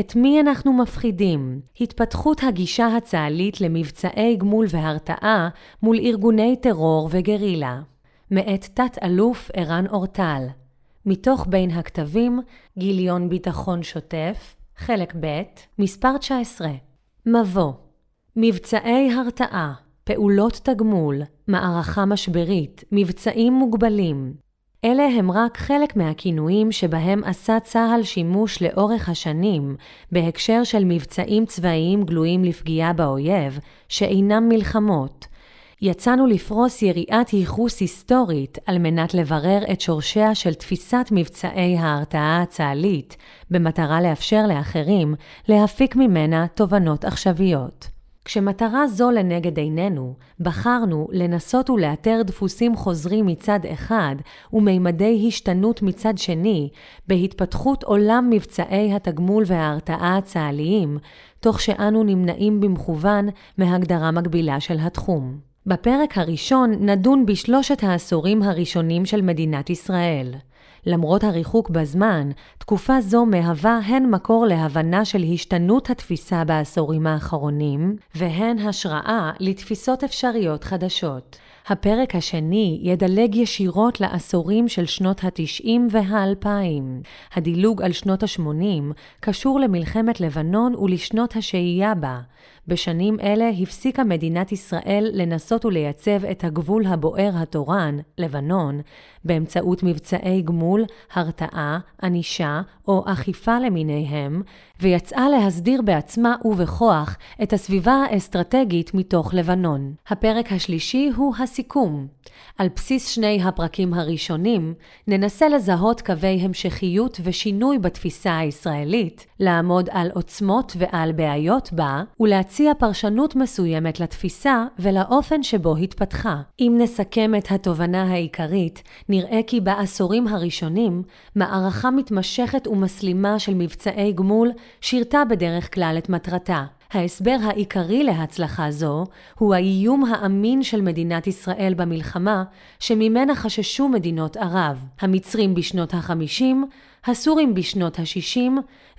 את מי אנחנו מפחידים? התפתחות הגישה הצה"לית למבצעי גמול והרתעה מול ארגוני טרור וגרילה. מאת תת-אלוף ערן אורטל. מתוך בין הכתבים, גיליון ביטחון שוטף, חלק ב', מספר 19. מבוא מבצעי הרתעה, פעולות תגמול, מערכה משברית, מבצעים מוגבלים. אלה הם רק חלק מהכינויים שבהם עשה צה"ל שימוש לאורך השנים בהקשר של מבצעים צבאיים גלויים לפגיעה באויב, שאינם מלחמות, יצאנו לפרוס יריעת ייחוס היסטורית על מנת לברר את שורשיה של תפיסת מבצעי ההרתעה הצה"לית, במטרה לאפשר לאחרים להפיק ממנה תובנות עכשוויות. כשמטרה זו לנגד עינינו, בחרנו לנסות ולאתר דפוסים חוזרים מצד אחד ומימדי השתנות מצד שני, בהתפתחות עולם מבצעי התגמול וההרתעה הצה"ליים, תוך שאנו נמנעים במכוון מהגדרה מקבילה של התחום. בפרק הראשון נדון בשלושת העשורים הראשונים של מדינת ישראל. למרות הריחוק בזמן, תקופה זו מהווה הן מקור להבנה של השתנות התפיסה בעשורים האחרונים, והן השראה לתפיסות אפשריות חדשות. הפרק השני ידלג ישירות לעשורים של שנות ה-90 וה-2000. הדילוג על שנות ה-80 קשור למלחמת לבנון ולשנות השהייה בה. בשנים אלה הפסיקה מדינת ישראל לנסות ולייצב את הגבול הבוער התורן, לבנון, באמצעות מבצעי גמול, הרתעה, ענישה או אכיפה למיניהם, ויצאה להסדיר בעצמה ובכוח את הסביבה האסטרטגית מתוך לבנון. הפרק השלישי הוא הסיכום. על בסיס שני הפרקים הראשונים, ננסה לזהות קווי המשכיות ושינוי בתפיסה הישראלית, לעמוד על עוצמות ועל בעיות בה, ולהציע פרשנות מסוימת לתפיסה ולאופן שבו התפתחה. אם נסכם את התובנה העיקרית, נראה כי בעשורים הראשונים, מערכה מתמשכת ומסלימה של מבצעי גמול שירתה בדרך כלל את מטרתה. ההסבר העיקרי להצלחה זו הוא האיום האמין של מדינת ישראל במלחמה, שממנה חששו מדינות ערב, המצרים בשנות ה-50, הסורים בשנות ה-60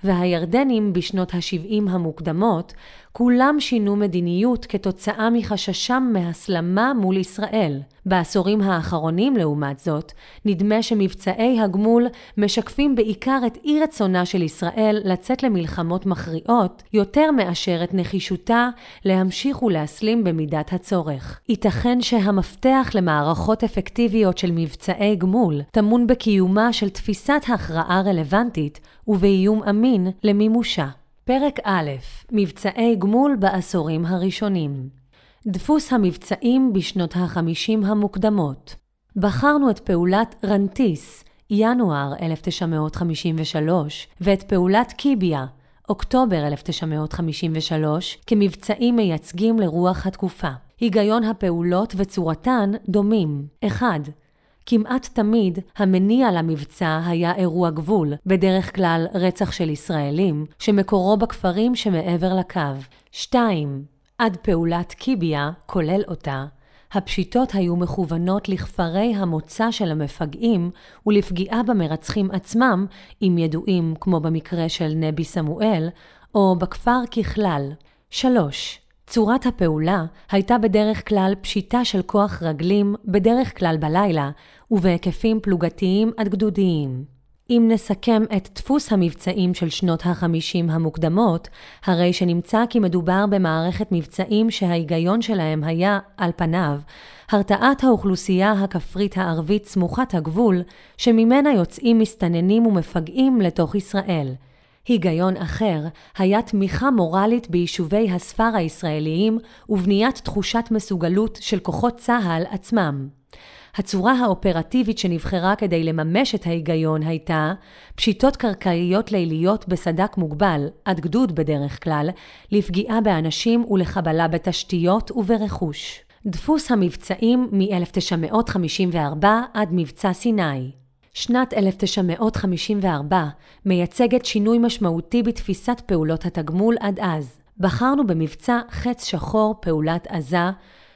והירדנים בשנות ה-70 המוקדמות, כולם שינו מדיניות כתוצאה מחששם מהסלמה מול ישראל. בעשורים האחרונים, לעומת זאת, נדמה שמבצעי הגמול משקפים בעיקר את אי רצונה של ישראל לצאת למלחמות מכריעות, יותר מאשר את נחישותה להמשיך ולהסלים במידת הצורך. ייתכן שהמפתח למערכות אפקטיביות של מבצעי גמול טמון בקיומה של תפיסת הכרעה רלוונטית ובאיום אמין למימושה. פרק א' מבצעי גמול בעשורים הראשונים דפוס המבצעים בשנות ה-50 המוקדמות בחרנו את פעולת רנטיס, ינואר 1953, ואת פעולת קיביה, אוקטובר 1953, כמבצעים מייצגים לרוח התקופה. היגיון הפעולות וצורתן דומים. 1. כמעט תמיד המניע למבצע היה אירוע גבול, בדרך כלל רצח של ישראלים, שמקורו בכפרים שמעבר לקו. 2. עד פעולת קיביה, כולל אותה, הפשיטות היו מכוונות לכפרי המוצא של המפגעים ולפגיעה במרצחים עצמם, אם ידועים כמו במקרה של נבי סמואל, או בכפר ככלל. 3. צורת הפעולה הייתה בדרך כלל פשיטה של כוח רגלים, בדרך כלל בלילה, ובהיקפים פלוגתיים עד גדודיים. אם נסכם את דפוס המבצעים של שנות ה-50 המוקדמות, הרי שנמצא כי מדובר במערכת מבצעים שההיגיון שלהם היה, על פניו, הרתעת האוכלוסייה הכפרית הערבית סמוכת הגבול, שממנה יוצאים מסתננים ומפגעים לתוך ישראל. היגיון אחר היה תמיכה מורלית ביישובי הספר הישראליים ובניית תחושת מסוגלות של כוחות צה"ל עצמם. הצורה האופרטיבית שנבחרה כדי לממש את ההיגיון הייתה פשיטות קרקעיות ליליות בסדק מוגבל, עד גדוד בדרך כלל, לפגיעה באנשים ולחבלה בתשתיות וברכוש. דפוס המבצעים מ-1954 עד מבצע סיני שנת 1954 מייצגת שינוי משמעותי בתפיסת פעולות התגמול עד אז. בחרנו במבצע חץ שחור פעולת עזה,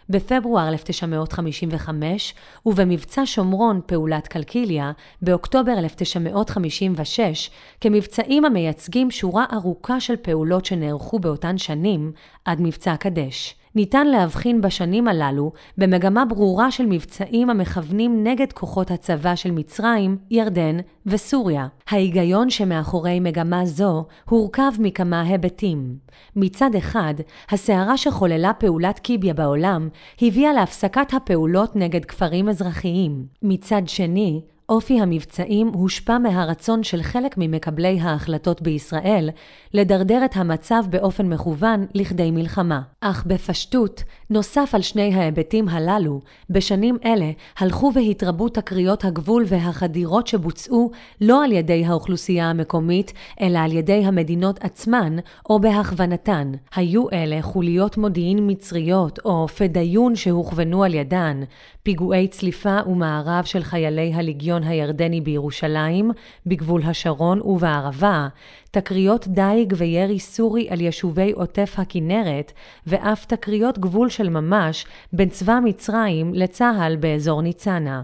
בפברואר 1955 ובמבצע שומרון פעולת קלקיליה באוקטובר 1956 כמבצעים המייצגים שורה ארוכה של פעולות שנערכו באותן שנים עד מבצע קדש. ניתן להבחין בשנים הללו במגמה ברורה של מבצעים המכוונים נגד כוחות הצבא של מצרים, ירדן וסוריה. ההיגיון שמאחורי מגמה זו הורכב מכמה היבטים. מצד אחד, הסערה שחוללה פעולת קיביה בעולם הביאה להפסקת הפעולות נגד כפרים אזרחיים. מצד שני, אופי המבצעים הושפע מהרצון של חלק ממקבלי ההחלטות בישראל לדרדר את המצב באופן מכוון לכדי מלחמה. אך בפשטות, נוסף על שני ההיבטים הללו, בשנים אלה הלכו והתרבו תקריות הגבול והחדירות שבוצעו לא על ידי האוכלוסייה המקומית, אלא על ידי המדינות עצמן או בהכוונתן. היו אלה חוליות מודיעין מצריות או פדיון שהוכוונו על ידן, פיגועי צליפה ומערב של חיילי הליגיון הירדני בירושלים, בגבול השרון ובערבה, תקריות דיג וירי סורי על יישובי עוטף הכינרת, ואף תקריות גבול של ממש בין צבא מצרים לצה"ל באזור ניצנה.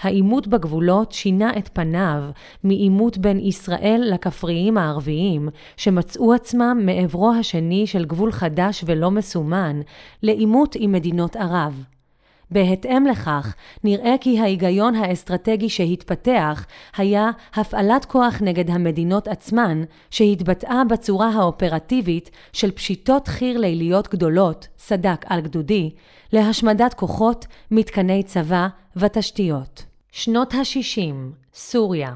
העימות בגבולות שינה את פניו מעימות בין ישראל לכפריים הערביים, שמצאו עצמם מעברו השני של גבול חדש ולא מסומן, לעימות עם מדינות ערב. בהתאם לכך, נראה כי ההיגיון האסטרטגי שהתפתח היה הפעלת כוח נגד המדינות עצמן, שהתבטאה בצורה האופרטיבית של פשיטות חי"ר ליליות גדולות, סדק על גדודי, להשמדת כוחות, מתקני צבא ותשתיות. שנות ה-60, סוריה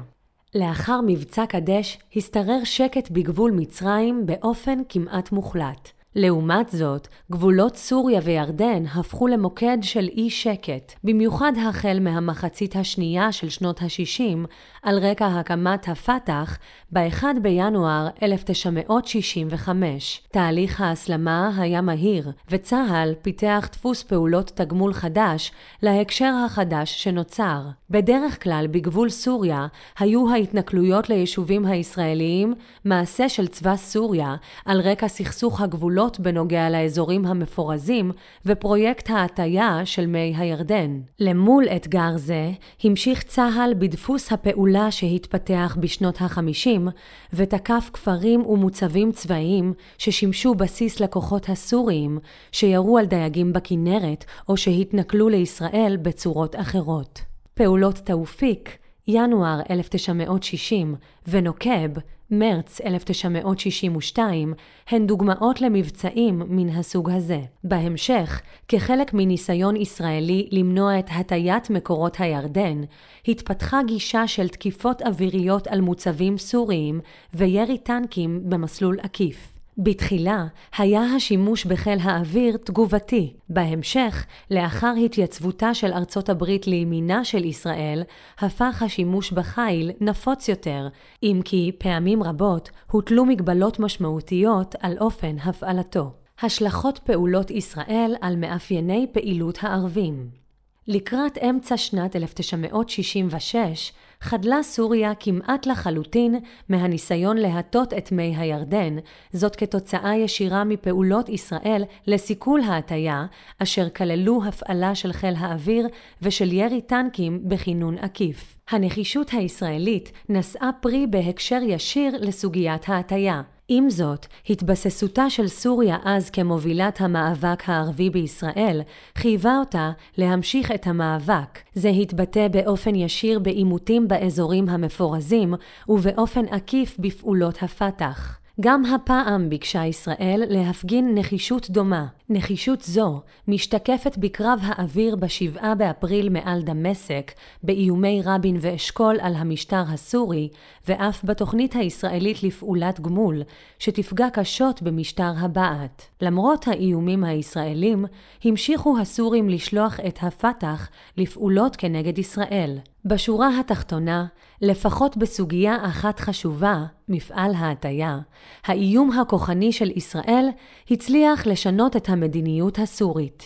לאחר מבצע קדש השתרר שקט בגבול מצרים באופן כמעט מוחלט. לעומת זאת, גבולות סוריה וירדן הפכו למוקד של אי שקט, במיוחד החל מהמחצית השנייה של שנות ה-60, על רקע הקמת הפת"ח ב-1 בינואר 1965. תהליך ההסלמה היה מהיר, וצה"ל פיתח דפוס פעולות תגמול חדש להקשר החדש שנוצר. בדרך כלל בגבול סוריה היו ההתנכלויות ליישובים הישראליים מעשה של צבא סוריה על רקע סכסוך הגבולות בנוגע לאזורים המפורזים ופרויקט ההטיה של מי הירדן. למול אתגר זה המשיך צה"ל בדפוס הפעולה שהתפתח בשנות ה-50 ותקף כפרים ומוצבים צבאיים ששימשו בסיס לכוחות הסוריים שירו על דייגים בכנרת או שהתנכלו לישראל בצורות אחרות. פעולות תאופיק, ינואר 1960, ונוקב, מרץ 1962, הן דוגמאות למבצעים מן הסוג הזה. בהמשך, כחלק מניסיון ישראלי למנוע את הטיית מקורות הירדן, התפתחה גישה של תקיפות אוויריות על מוצבים סוריים וירי טנקים במסלול עקיף. בתחילה היה השימוש בחיל האוויר תגובתי. בהמשך, לאחר התייצבותה של ארצות הברית לימינה של ישראל, הפך השימוש בחיל נפוץ יותר, אם כי פעמים רבות הוטלו מגבלות משמעותיות על אופן הפעלתו. השלכות פעולות ישראל על מאפייני פעילות הערבים לקראת אמצע שנת 1966 חדלה סוריה כמעט לחלוטין מהניסיון להטות את מי הירדן, זאת כתוצאה ישירה מפעולות ישראל לסיכול ההטיה, אשר כללו הפעלה של חיל האוויר ושל ירי טנקים בכינון עקיף. הנחישות הישראלית נשאה פרי בהקשר ישיר לסוגיית ההטיה. עם זאת, התבססותה של סוריה אז כמובילת המאבק הערבי בישראל, חייבה אותה להמשיך את המאבק. זה התבטא באופן ישיר בעימותים באזורים המפורזים, ובאופן עקיף בפעולות הפת"ח. גם הפעם ביקשה ישראל להפגין נחישות דומה. נחישות זו משתקפת בקרב האוויר ב-7 באפריל מעל דמשק, באיומי רבין ואשכול על המשטר הסורי, ואף בתוכנית הישראלית לפעולת גמול, שתפגע קשות במשטר הבעת'. למרות האיומים הישראלים, המשיכו הסורים לשלוח את הפת"ח לפעולות כנגד ישראל. בשורה התחתונה, לפחות בסוגיה אחת חשובה, מפעל ההטיה, האיום הכוחני של ישראל הצליח לשנות את המדיניות הסורית.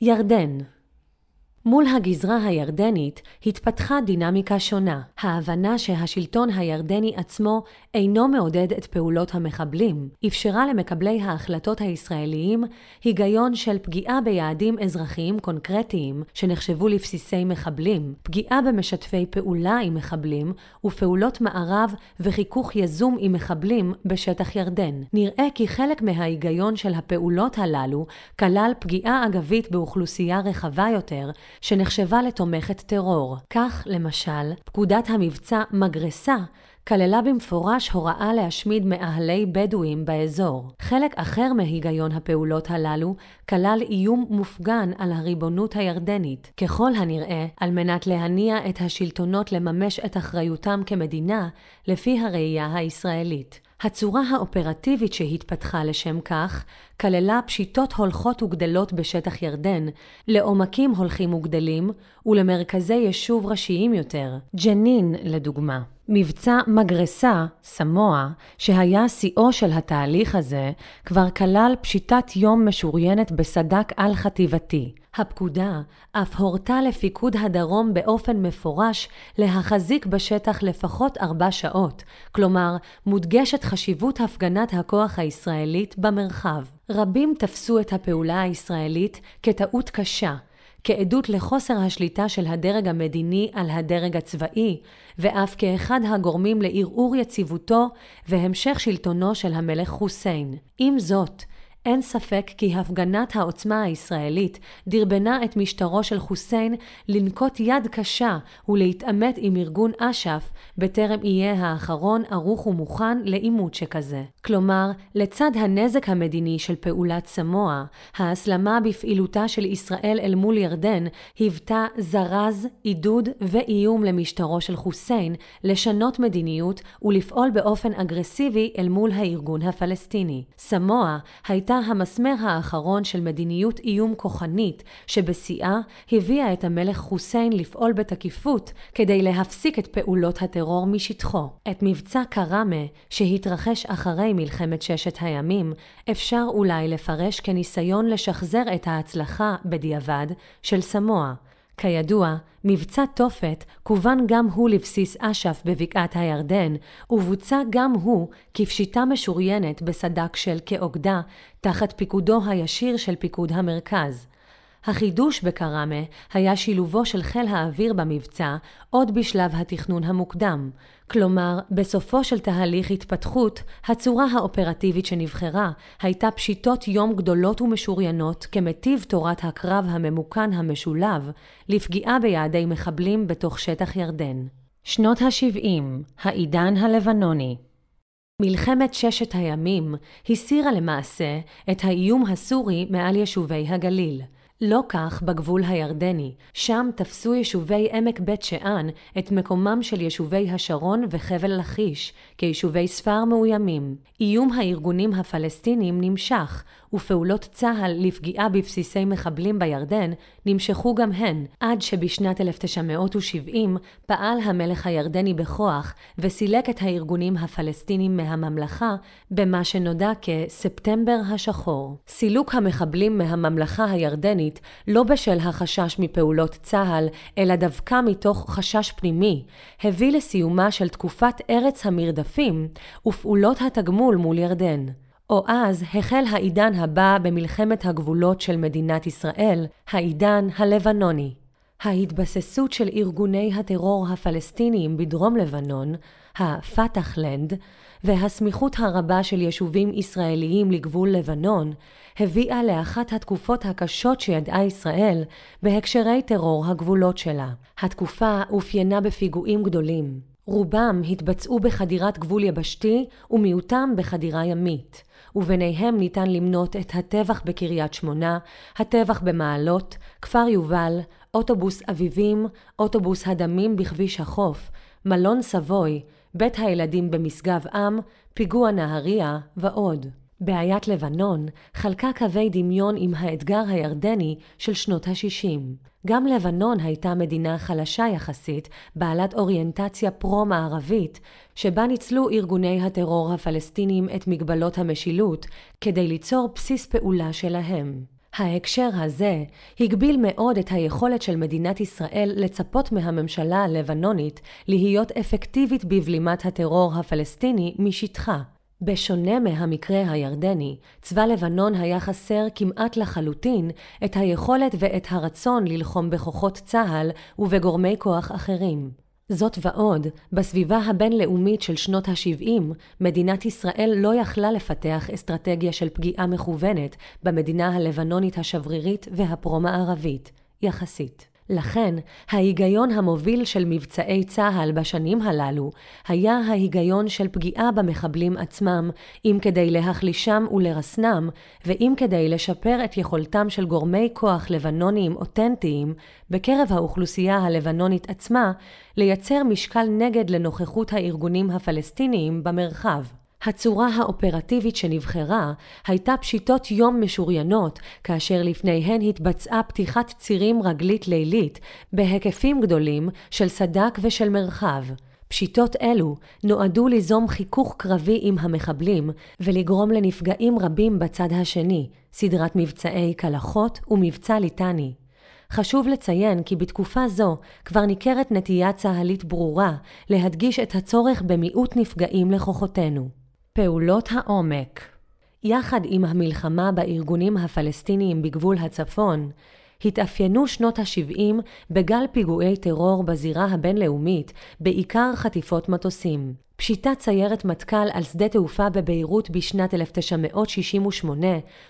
ירדן מול הגזרה הירדנית התפתחה דינמיקה שונה, ההבנה שהשלטון הירדני עצמו אינו מעודד את פעולות המחבלים, אפשרה למקבלי ההחלטות הישראליים היגיון של פגיעה ביעדים אזרחיים קונקרטיים שנחשבו לבסיסי מחבלים, פגיעה במשתפי פעולה עם מחבלים ופעולות מערב וחיכוך יזום עם מחבלים בשטח ירדן. נראה כי חלק מההיגיון של הפעולות הללו כלל פגיעה אגבית באוכלוסייה רחבה יותר שנחשבה לתומכת טרור. כך, למשל, פקודת המבצע מגרסה כללה במפורש הוראה להשמיד מאהלי בדואים באזור. חלק אחר מהיגיון הפעולות הללו כלל איום מופגן על הריבונות הירדנית, ככל הנראה על מנת להניע את השלטונות לממש את אחריותם כמדינה לפי הראייה הישראלית. הצורה האופרטיבית שהתפתחה לשם כך כללה פשיטות הולכות וגדלות בשטח ירדן, לעומקים הולכים וגדלים ולמרכזי יישוב ראשיים יותר, ג'נין לדוגמה. מבצע מגרסה, סמוע, שהיה שיאו של התהליך הזה, כבר כלל פשיטת יום משוריינת בסדק על-חטיבתי. הפקודה אף הורתה לפיקוד הדרום באופן מפורש להחזיק בשטח לפחות ארבע שעות, כלומר, מודגשת חשיבות הפגנת הכוח הישראלית במרחב. רבים תפסו את הפעולה הישראלית כטעות קשה, כעדות לחוסר השליטה של הדרג המדיני על הדרג הצבאי, ואף כאחד הגורמים לערעור יציבותו והמשך שלטונו של המלך חוסיין. עם זאת, אין ספק כי הפגנת העוצמה הישראלית דרבנה את משטרו של חוסיין לנקוט יד קשה ולהתעמת עם ארגון אש"ף בטרם יהיה האחרון ערוך ומוכן לעימות שכזה. כלומר, לצד הנזק המדיני של פעולת סמוע, ההסלמה בפעילותה של ישראל אל מול ירדן היוותה זרז, עידוד ואיום למשטרו של חוסיין לשנות מדיניות ולפעול באופן אגרסיבי אל מול הארגון הפלסטיני. סמוע הייתה הייתה המסמר האחרון של מדיניות איום כוחנית, שבשיאה הביאה את המלך חוסיין לפעול בתקיפות כדי להפסיק את פעולות הטרור משטחו. את מבצע קראמה, שהתרחש אחרי מלחמת ששת הימים, אפשר אולי לפרש כניסיון לשחזר את ההצלחה, בדיעבד, של סמוע. כידוע, מבצע תופת כוון גם הוא לבסיס אש"ף בבקעת הירדן, ובוצע גם הוא כפשיטה משוריינת בסדק של כאוגדה, תחת פיקודו הישיר של פיקוד המרכז. החידוש בקראמה היה שילובו של חיל האוויר במבצע עוד בשלב התכנון המוקדם, כלומר, בסופו של תהליך התפתחות, הצורה האופרטיבית שנבחרה הייתה פשיטות יום גדולות ומשוריינות כמטיב תורת הקרב הממוכן המשולב לפגיעה ביעדי מחבלים בתוך שטח ירדן. שנות ה-70, העידן הלבנוני מלחמת ששת הימים הסירה למעשה את האיום הסורי מעל יישובי הגליל. לא כך בגבול הירדני, שם תפסו יישובי עמק בית שאן את מקומם של יישובי השרון וחבל לכיש כיישובי ספר מאוימים. איום הארגונים הפלסטינים נמשך, ופעולות צה"ל לפגיעה בבסיסי מחבלים בירדן נמשכו גם הן, עד שבשנת 1970 פעל המלך הירדני בכוח וסילק את הארגונים הפלסטינים מהממלכה במה שנודע כספטמבר השחור. סילוק המחבלים מהממלכה הירדנית לא בשל החשש מפעולות צה"ל, אלא דווקא מתוך חשש פנימי, הביא לסיומה של תקופת ארץ המרדפים ופעולות התגמול מול ירדן. או אז החל העידן הבא במלחמת הגבולות של מדינת ישראל, העידן הלבנוני. ההתבססות של ארגוני הטרור הפלסטיניים בדרום לבנון, הפתח-לנד, והסמיכות הרבה של יישובים ישראליים לגבול לבנון, הביאה לאחת התקופות הקשות שידעה ישראל בהקשרי טרור הגבולות שלה. התקופה אופיינה בפיגועים גדולים. רובם התבצעו בחדירת גבול יבשתי ומיעוטם בחדירה ימית. וביניהם ניתן למנות את הטבח בקריית שמונה, הטבח במעלות, כפר יובל, אוטובוס אביבים, אוטובוס הדמים בכביש החוף, מלון סבוי, בית הילדים במשגב עם, פיגוע נהריה ועוד. בעיית לבנון חלקה קווי דמיון עם האתגר הירדני של שנות ה-60. גם לבנון הייתה מדינה חלשה יחסית, בעלת אוריינטציה פרו-מערבית, שבה ניצלו ארגוני הטרור הפלסטינים את מגבלות המשילות כדי ליצור בסיס פעולה שלהם. ההקשר הזה הגביל מאוד את היכולת של מדינת ישראל לצפות מהממשלה הלבנונית להיות אפקטיבית בבלימת הטרור הפלסטיני משטחה. בשונה מהמקרה הירדני, צבא לבנון היה חסר כמעט לחלוטין את היכולת ואת הרצון ללחום בכוחות צה"ל ובגורמי כוח אחרים. זאת ועוד, בסביבה הבינלאומית של שנות ה-70, מדינת ישראל לא יכלה לפתח אסטרטגיה של פגיעה מכוונת במדינה הלבנונית השברירית והפרו-מערבית, יחסית. לכן, ההיגיון המוביל של מבצעי צה"ל בשנים הללו היה ההיגיון של פגיעה במחבלים עצמם, אם כדי להחלישם ולרסנם, ואם כדי לשפר את יכולתם של גורמי כוח לבנוניים אותנטיים בקרב האוכלוסייה הלבנונית עצמה, לייצר משקל נגד לנוכחות הארגונים הפלסטיניים במרחב. הצורה האופרטיבית שנבחרה הייתה פשיטות יום משוריינות, כאשר לפניהן התבצעה פתיחת צירים רגלית לילית בהיקפים גדולים של סדק ושל מרחב. פשיטות אלו נועדו ליזום חיכוך קרבי עם המחבלים ולגרום לנפגעים רבים בצד השני, סדרת מבצעי קלחות ומבצע ליטני. חשוב לציין כי בתקופה זו כבר ניכרת נטייה צה"לית ברורה להדגיש את הצורך במיעוט נפגעים לכוחותינו. פעולות העומק יחד עם המלחמה בארגונים הפלסטיניים בגבול הצפון, התאפיינו שנות ה-70 בגל פיגועי טרור בזירה הבינלאומית, בעיקר חטיפות מטוסים. פשיטת סיירת מטכ"ל על שדה תעופה בביירות בשנת 1968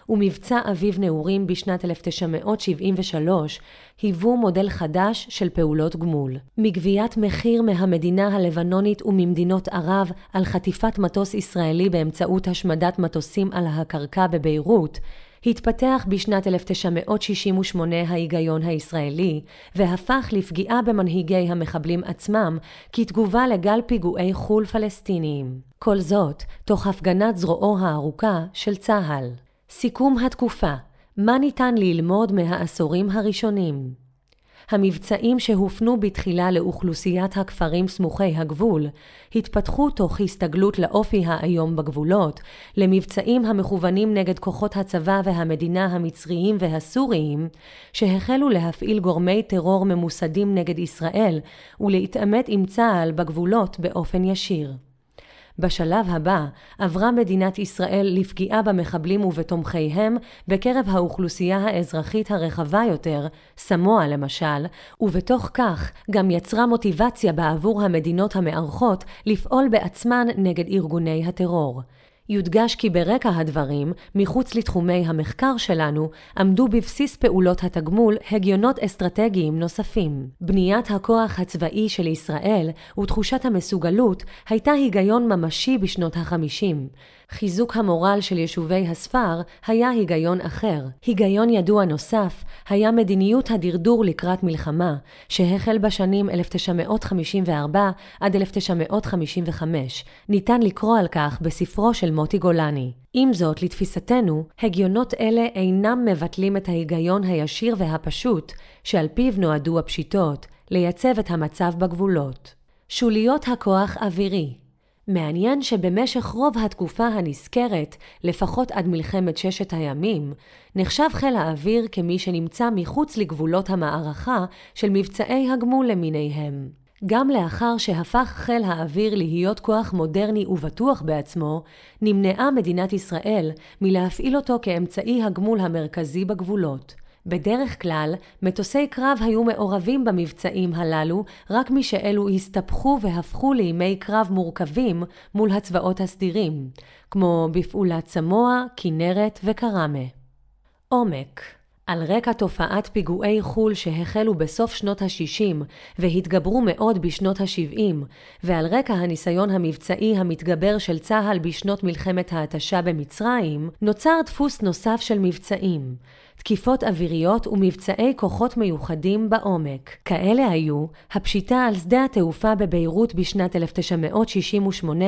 ומבצע אביב נעורים בשנת 1973 היוו מודל חדש של פעולות גמול. מגביית מחיר מהמדינה הלבנונית וממדינות ערב על חטיפת מטוס ישראלי באמצעות השמדת מטוסים על הקרקע בביירות, התפתח בשנת 1968 ההיגיון הישראלי, והפך לפגיעה במנהיגי המחבלים עצמם, כתגובה לגל פיגועי חו"ל פלסטיניים. כל זאת, תוך הפגנת זרועו הארוכה של צה"ל. סיכום התקופה מה ניתן ללמוד מהעשורים הראשונים? המבצעים שהופנו בתחילה לאוכלוסיית הכפרים סמוכי הגבול, התפתחו תוך הסתגלות לאופי האיום בגבולות, למבצעים המכוונים נגד כוחות הצבא והמדינה המצריים והסוריים, שהחלו להפעיל גורמי טרור ממוסדים נגד ישראל ולהתעמת עם צה"ל בגבולות באופן ישיר. בשלב הבא עברה מדינת ישראל לפגיעה במחבלים ובתומכיהם בקרב האוכלוסייה האזרחית הרחבה יותר, סמואה למשל, ובתוך כך גם יצרה מוטיבציה בעבור המדינות המארחות לפעול בעצמן נגד ארגוני הטרור. יודגש כי ברקע הדברים, מחוץ לתחומי המחקר שלנו, עמדו בבסיס פעולות התגמול הגיונות אסטרטגיים נוספים. בניית הכוח הצבאי של ישראל ותחושת המסוגלות הייתה היגיון ממשי בשנות החמישים. חיזוק המורל של יישובי הספר היה היגיון אחר. היגיון ידוע נוסף היה מדיניות הדרדור לקראת מלחמה, שהחל בשנים 1954 עד 1955. ניתן לקרוא על כך בספרו של מוטי גולני. עם זאת, לתפיסתנו, הגיונות אלה אינם מבטלים את ההיגיון הישיר והפשוט, שעל פיו נועדו הפשיטות, לייצב את המצב בגבולות. שוליות הכוח אווירי מעניין שבמשך רוב התקופה הנזכרת, לפחות עד מלחמת ששת הימים, נחשב חיל האוויר כמי שנמצא מחוץ לגבולות המערכה של מבצעי הגמול למיניהם. גם לאחר שהפך חיל האוויר להיות כוח מודרני ובטוח בעצמו, נמנעה מדינת ישראל מלהפעיל אותו כאמצעי הגמול המרכזי בגבולות. בדרך כלל, מטוסי קרב היו מעורבים במבצעים הללו רק משאלו הסתבכו והפכו לימי קרב מורכבים מול הצבאות הסדירים, כמו בפעולת צמוע, כנרת וקראמה. עומק על רקע תופעת פיגועי חו"ל שהחלו בסוף שנות ה-60 והתגברו מאוד בשנות ה-70, ועל רקע הניסיון המבצעי המתגבר של צה"ל בשנות מלחמת ההתשה במצרים, נוצר דפוס נוסף של מבצעים. תקיפות אוויריות ומבצעי כוחות מיוחדים בעומק. כאלה היו הפשיטה על שדה התעופה בביירות בשנת 1968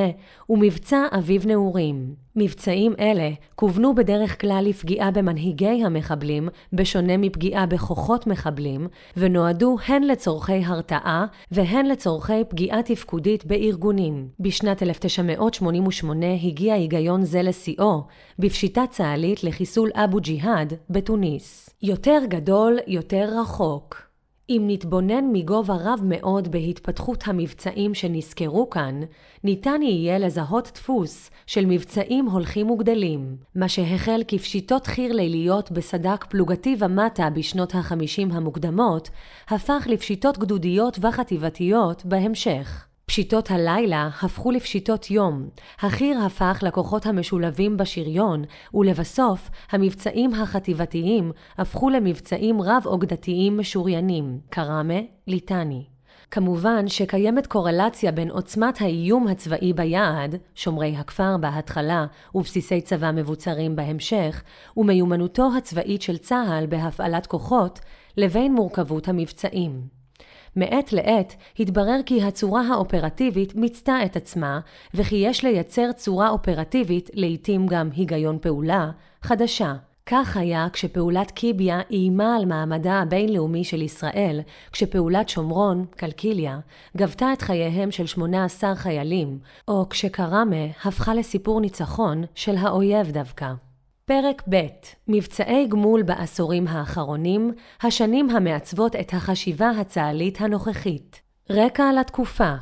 ומבצע אביב נעורים. מבצעים אלה כוונו בדרך כלל לפגיעה במנהיגי המחבלים, בשונה מפגיעה בכוחות מחבלים, ונועדו הן לצורכי הרתעה והן לצורכי פגיעה תפקודית בארגונים. בשנת 1988 הגיע היגיון זה לשיאו, בפשיטה צה"לית לחיסול אבו ג'יהאד בתוניס. תוניס. יותר גדול, יותר רחוק. אם נתבונן מגובה רב מאוד בהתפתחות המבצעים שנזכרו כאן, ניתן יהיה לזהות דפוס של מבצעים הולכים וגדלים, מה שהחל כפשיטות חי"ר ליליות בסד"כ פלוגתי ומטה בשנות ה-50 המוקדמות, הפך לפשיטות גדודיות וחטיבתיות בהמשך. פשיטות הלילה הפכו לפשיטות יום, החי"ר הפך לכוחות המשולבים בשריון, ולבסוף המבצעים החטיבתיים הפכו למבצעים רב-אוגדתיים משוריינים, קראמה, ליטני. כמובן שקיימת קורלציה בין עוצמת האיום הצבאי ביעד, שומרי הכפר בהתחלה ובסיסי צבא מבוצרים בהמשך, ומיומנותו הצבאית של צה"ל בהפעלת כוחות, לבין מורכבות המבצעים. מעת לעת התברר כי הצורה האופרטיבית מיצתה את עצמה, וכי יש לייצר צורה אופרטיבית, לעתים גם היגיון פעולה, חדשה. כך היה כשפעולת קיביה איימה על מעמדה הבינלאומי של ישראל, כשפעולת שומרון, קלקיליה, גבתה את חייהם של 18 חיילים, או כשקראמה הפכה לסיפור ניצחון של האויב דווקא. פרק ב' מבצעי גמול בעשורים האחרונים, השנים המעצבות את החשיבה הצה"לית הנוכחית. רקע לתקופה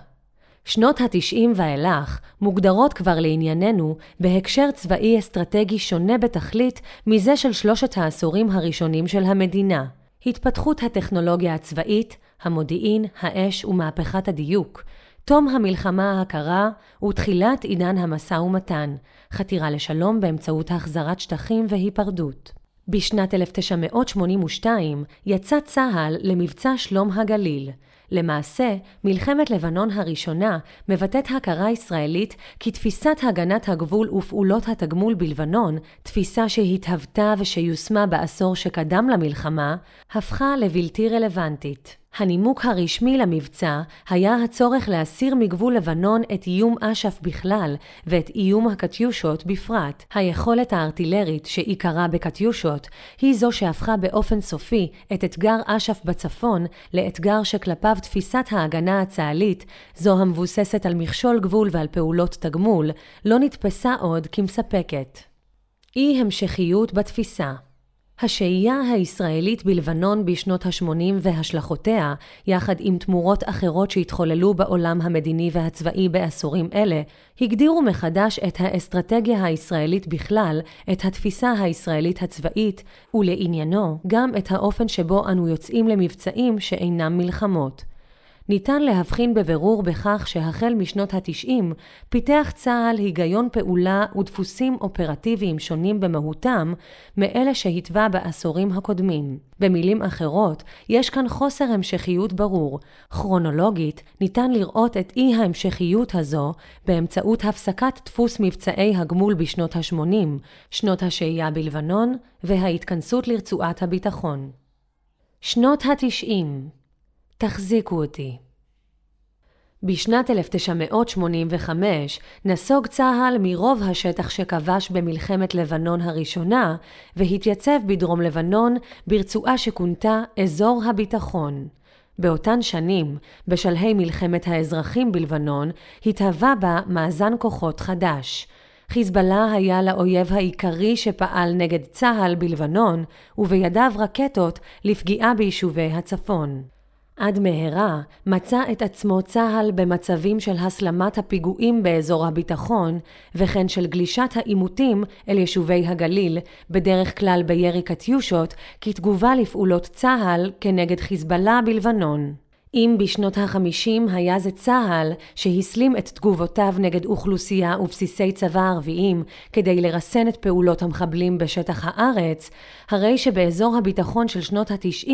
שנות התשעים ואילך מוגדרות כבר לענייננו בהקשר צבאי אסטרטגי שונה בתכלית מזה של שלושת העשורים הראשונים של המדינה. התפתחות הטכנולוגיה הצבאית, המודיעין, האש ומהפכת הדיוק, תום המלחמה הקרה ותחילת עידן המשא ומתן, חתירה לשלום באמצעות החזרת שטחים והיפרדות. בשנת 1982 יצא צה"ל למבצע שלום הגליל. למעשה, מלחמת לבנון הראשונה מבטאת הכרה ישראלית כי תפיסת הגנת הגבול ופעולות התגמול בלבנון, תפיסה שהתהוותה ושיושמה בעשור שקדם למלחמה, הפכה לבלתי רלוונטית. הנימוק הרשמי למבצע היה הצורך להסיר מגבול לבנון את איום אש"ף בכלל ואת איום הקטיושות בפרט. היכולת הארטילרית שעיקרה בקטיושות היא זו שהפכה באופן סופי את אתגר אש"ף בצפון לאתגר שכלפיו תפיסת ההגנה הצה"לית, זו המבוססת על מכשול גבול ועל פעולות תגמול, לא נתפסה עוד כמספקת. אי המשכיות בתפיסה השהייה הישראלית בלבנון בשנות ה-80 והשלכותיה, יחד עם תמורות אחרות שהתחוללו בעולם המדיני והצבאי בעשורים אלה, הגדירו מחדש את האסטרטגיה הישראלית בכלל, את התפיסה הישראלית הצבאית, ולעניינו גם את האופן שבו אנו יוצאים למבצעים שאינם מלחמות. ניתן להבחין בבירור בכך שהחל משנות התשעים פיתח צה"ל היגיון פעולה ודפוסים אופרטיביים שונים במהותם מאלה שהתווה בעשורים הקודמים. במילים אחרות, יש כאן חוסר המשכיות ברור. כרונולוגית, ניתן לראות את אי ההמשכיות הזו באמצעות הפסקת דפוס מבצעי הגמול בשנות ה-80, שנות השהייה בלבנון וההתכנסות לרצועת הביטחון. שנות התשעים תחזיקו אותי. בשנת 1985 נסוג צה"ל מרוב השטח שכבש במלחמת לבנון הראשונה והתייצב בדרום לבנון ברצועה שכונתה אזור הביטחון. באותן שנים, בשלהי מלחמת האזרחים בלבנון, התהווה בה מאזן כוחות חדש. חיזבאללה היה לאויב העיקרי שפעל נגד צה"ל בלבנון, ובידיו רקטות לפגיעה ביישובי הצפון. עד מהרה מצא את עצמו צה"ל במצבים של הסלמת הפיגועים באזור הביטחון, וכן של גלישת העימותים אל יישובי הגליל, בדרך כלל בירי קטיושות, כתגובה לפעולות צה"ל כנגד חיזבאללה בלבנון. אם בשנות ה-50 היה זה צה"ל שהסלים את תגובותיו נגד אוכלוסייה ובסיסי צבא ערביים כדי לרסן את פעולות המחבלים בשטח הארץ, הרי שבאזור הביטחון של שנות ה-90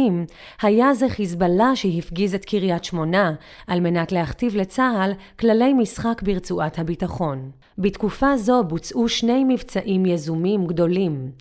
היה זה חיזבאללה שהפגיז את קריית שמונה על מנת להכתיב לצה"ל כללי משחק ברצועת הביטחון. בתקופה זו בוצעו שני מבצעים יזומים גדולים.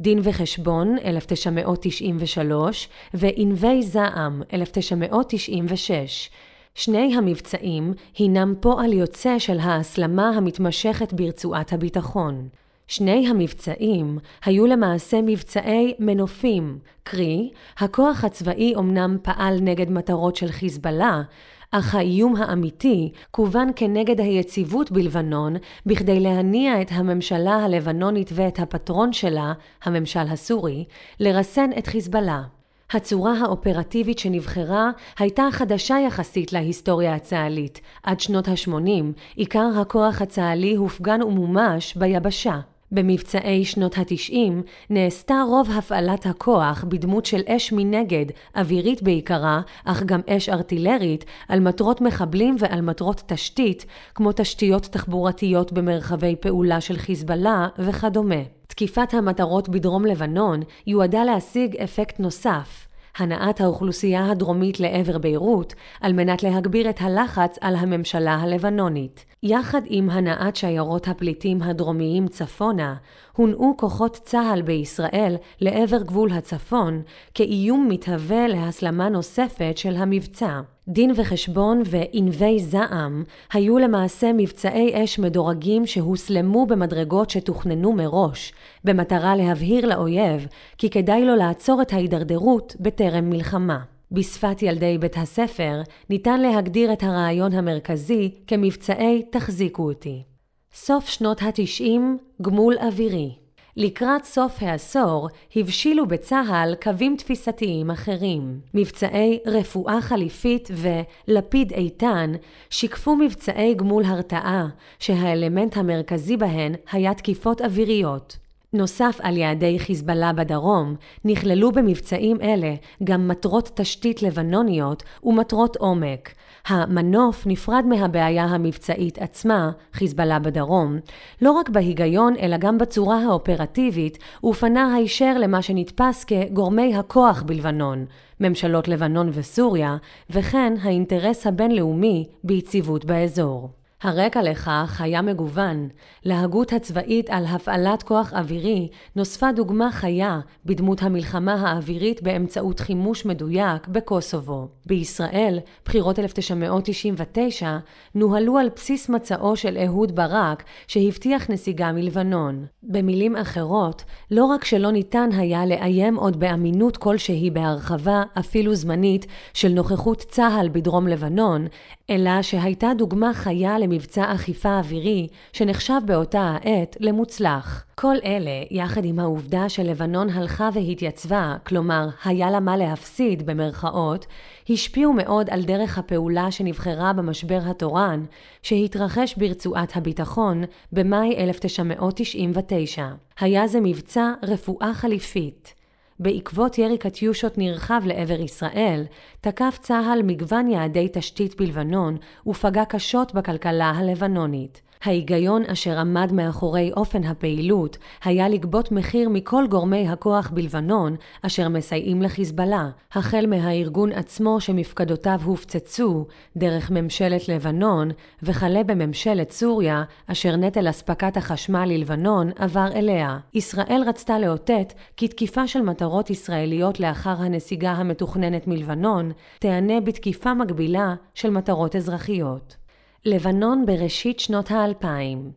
דין וחשבון 1993 וענבי זעם 1996. שני המבצעים הינם פועל יוצא של ההסלמה המתמשכת ברצועת הביטחון. שני המבצעים היו למעשה מבצעי מנופים, קרי, הכוח הצבאי אמנם פעל נגד מטרות של חיזבאללה, אך האיום האמיתי כוון כנגד היציבות בלבנון בכדי להניע את הממשלה הלבנונית ואת הפטרון שלה, הממשל הסורי, לרסן את חיזבאללה. הצורה האופרטיבית שנבחרה הייתה חדשה יחסית להיסטוריה הצה"לית. עד שנות ה-80 עיקר הכוח הצה"לי הופגן ומומש ביבשה. במבצעי שנות התשעים נעשתה רוב הפעלת הכוח בדמות של אש מנגד, אווירית בעיקרה, אך גם אש ארטילרית, על מטרות מחבלים ועל מטרות תשתית, כמו תשתיות תחבורתיות במרחבי פעולה של חיזבאללה וכדומה. תקיפת המטרות בדרום לבנון יועדה להשיג אפקט נוסף, הנעת האוכלוסייה הדרומית לעבר ביירות, על מנת להגביר את הלחץ על הממשלה הלבנונית. יחד עם הנעת שיירות הפליטים הדרומיים צפונה, הונעו כוחות צה"ל בישראל לעבר גבול הצפון, כאיום מתהווה להסלמה נוספת של המבצע. דין וחשבון וענבי זעם היו למעשה מבצעי אש מדורגים שהוסלמו במדרגות שתוכננו מראש, במטרה להבהיר לאויב כי כדאי לו לעצור את ההידרדרות בטרם מלחמה. בשפת ילדי בית הספר ניתן להגדיר את הרעיון המרכזי כמבצעי תחזיקו אותי. סוף שנות התשעים, גמול אווירי. לקראת סוף העשור הבשילו בצה"ל קווים תפיסתיים אחרים. מבצעי רפואה חליפית ולפיד איתן שיקפו מבצעי גמול הרתעה, שהאלמנט המרכזי בהן היה תקיפות אוויריות. נוסף על יעדי חיזבאללה בדרום, נכללו במבצעים אלה גם מטרות תשתית לבנוניות ומטרות עומק. המנוף נפרד מהבעיה המבצעית עצמה, חיזבאללה בדרום, לא רק בהיגיון אלא גם בצורה האופרטיבית, ופנה הישר למה שנתפס כגורמי הכוח בלבנון, ממשלות לבנון וסוריה, וכן האינטרס הבינלאומי ביציבות באזור. הרקע לכך היה מגוון. להגות הצבאית על הפעלת כוח אווירי נוספה דוגמה חיה בדמות המלחמה האווירית באמצעות חימוש מדויק בקוסובו. בישראל, בחירות 1999 נוהלו על בסיס מצעו של אהוד ברק שהבטיח נסיגה מלבנון. במילים אחרות, לא רק שלא ניתן היה לאיים עוד באמינות כלשהי בהרחבה, אפילו זמנית, של נוכחות צה"ל בדרום לבנון, אלא שהייתה דוגמה חיה למבצע אכיפה אווירי שנחשב באותה העת למוצלח. כל אלה, יחד עם העובדה שלבנון הלכה והתייצבה, כלומר, היה לה מה להפסיד במרכאות, השפיעו מאוד על דרך הפעולה שנבחרה במשבר התורן, שהתרחש ברצועת הביטחון במאי 1999. היה זה מבצע רפואה חליפית. בעקבות ירי קטיושות נרחב לעבר ישראל, תקף צה"ל מגוון יעדי תשתית בלבנון ופגע קשות בכלכלה הלבנונית. ההיגיון אשר עמד מאחורי אופן הפעילות היה לגבות מחיר מכל גורמי הכוח בלבנון אשר מסייעים לחיזבאללה, החל מהארגון עצמו שמפקדותיו הופצצו, דרך ממשלת לבנון, וכלה בממשלת סוריה, אשר נטל אספקת החשמל ללבנון עבר אליה. ישראל רצתה לאותת כי תקיפה של מטרות ישראליות לאחר הנסיגה המתוכננת מלבנון, תיענה בתקיפה מקבילה של מטרות אזרחיות. לבנון בראשית שנות האלפיים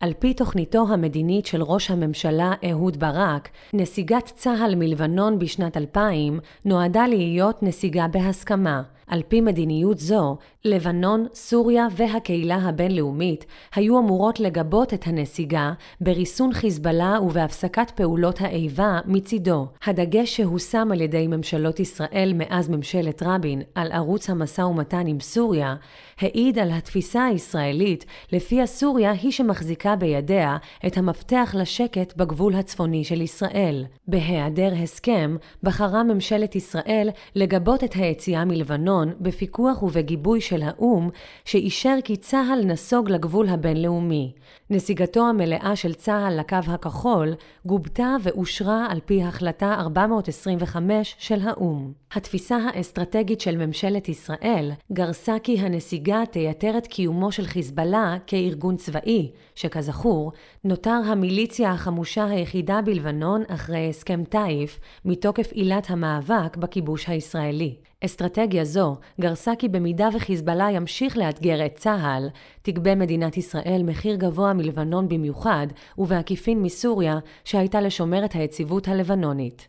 על פי תוכניתו המדינית של ראש הממשלה אהוד ברק, נסיגת צה"ל מלבנון בשנת 2000 נועדה להיות נסיגה בהסכמה. על פי מדיניות זו, לבנון, סוריה והקהילה הבינלאומית היו אמורות לגבות את הנסיגה בריסון חיזבאללה ובהפסקת פעולות האיבה מצידו. הדגש שהושם על ידי ממשלות ישראל מאז ממשלת רבין על ערוץ המשא ומתן עם סוריה, העיד על התפיסה הישראלית לפיה סוריה היא שמחזיקה בידיה את המפתח לשקט בגבול הצפוני של ישראל. בהיעדר הסכם, בחרה ממשלת ישראל לגבות את היציאה מלבנון בפיקוח ובגיבוי של האו"ם, שאישר כי צה"ל נסוג לגבול הבינלאומי. נסיגתו המלאה של צה"ל לקו הכחול גובתה ואושרה על פי החלטה 425 של האו"ם. התפיסה האסטרטגית של ממשלת ישראל גרסה כי הנסיגה תייתר את קיומו של חיזבאללה כארגון צבאי, שכזכור, נותר המיליציה החמושה היחידה בלבנון אחרי הסכם טייף, מתוקף עילת המאבק בכיבוש הישראלי. אסטרטגיה זו גרסה כי במידה וחיזבאללה ימשיך לאתגר את צה"ל, תגבה מדינת ישראל מחיר גבוה מלבנון במיוחד, ובעקיפין מסוריה, שהייתה לשומר את היציבות הלבנונית.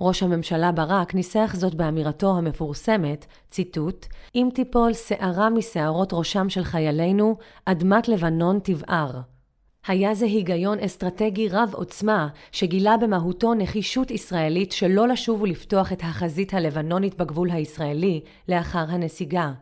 ראש הממשלה ברק ניסח זאת באמירתו המפורסמת, ציטוט, אם תיפול שערה משערות ראשם של חיילינו, אדמת לבנון תבער. היה זה היגיון אסטרטגי רב עוצמה, שגילה במהותו נחישות ישראלית שלא לשוב ולפתוח את החזית הלבנונית בגבול הישראלי לאחר הנסיגה.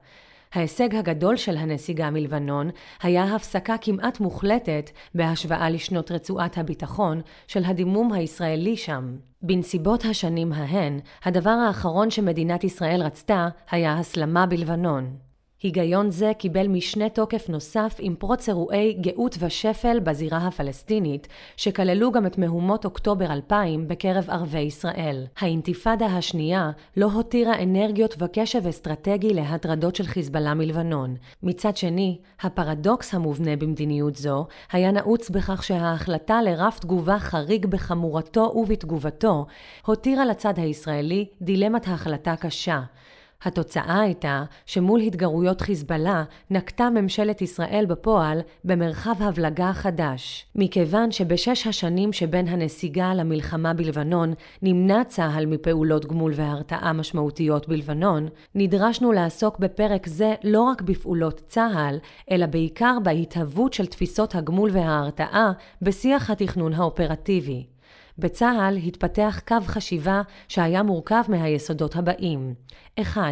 ההישג הגדול של הנסיגה מלבנון היה הפסקה כמעט מוחלטת בהשוואה לשנות רצועת הביטחון של הדימום הישראלי שם. בנסיבות השנים ההן, הדבר האחרון שמדינת ישראל רצתה היה הסלמה בלבנון. היגיון זה קיבל משנה תוקף נוסף עם פרוץ אירועי גאות ושפל בזירה הפלסטינית, שכללו גם את מהומות אוקטובר 2000 בקרב ערביי ישראל. האינתיפאדה השנייה לא הותירה אנרגיות וקשב אסטרטגי להטרדות של חיזבאללה מלבנון. מצד שני, הפרדוקס המובנה במדיניות זו היה נעוץ בכך שההחלטה לרף תגובה חריג בחמורתו ובתגובתו, הותירה לצד הישראלי דילמת החלטה קשה. התוצאה הייתה שמול התגרויות חיזבאללה נקטה ממשלת ישראל בפועל במרחב הבלגה חדש. מכיוון שבשש השנים שבין הנסיגה למלחמה בלבנון נמנע צה"ל מפעולות גמול והרתעה משמעותיות בלבנון, נדרשנו לעסוק בפרק זה לא רק בפעולות צה"ל, אלא בעיקר בהתהוות של תפיסות הגמול וההרתעה בשיח התכנון האופרטיבי. בצה"ל התפתח קו חשיבה שהיה מורכב מהיסודות הבאים 1.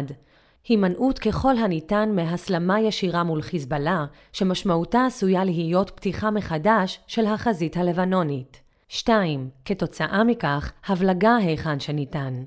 הימנעות ככל הניתן מהסלמה ישירה מול חיזבאללה, שמשמעותה עשויה להיות פתיחה מחדש של החזית הלבנונית. 2. כתוצאה מכך, הבלגה היכן שניתן.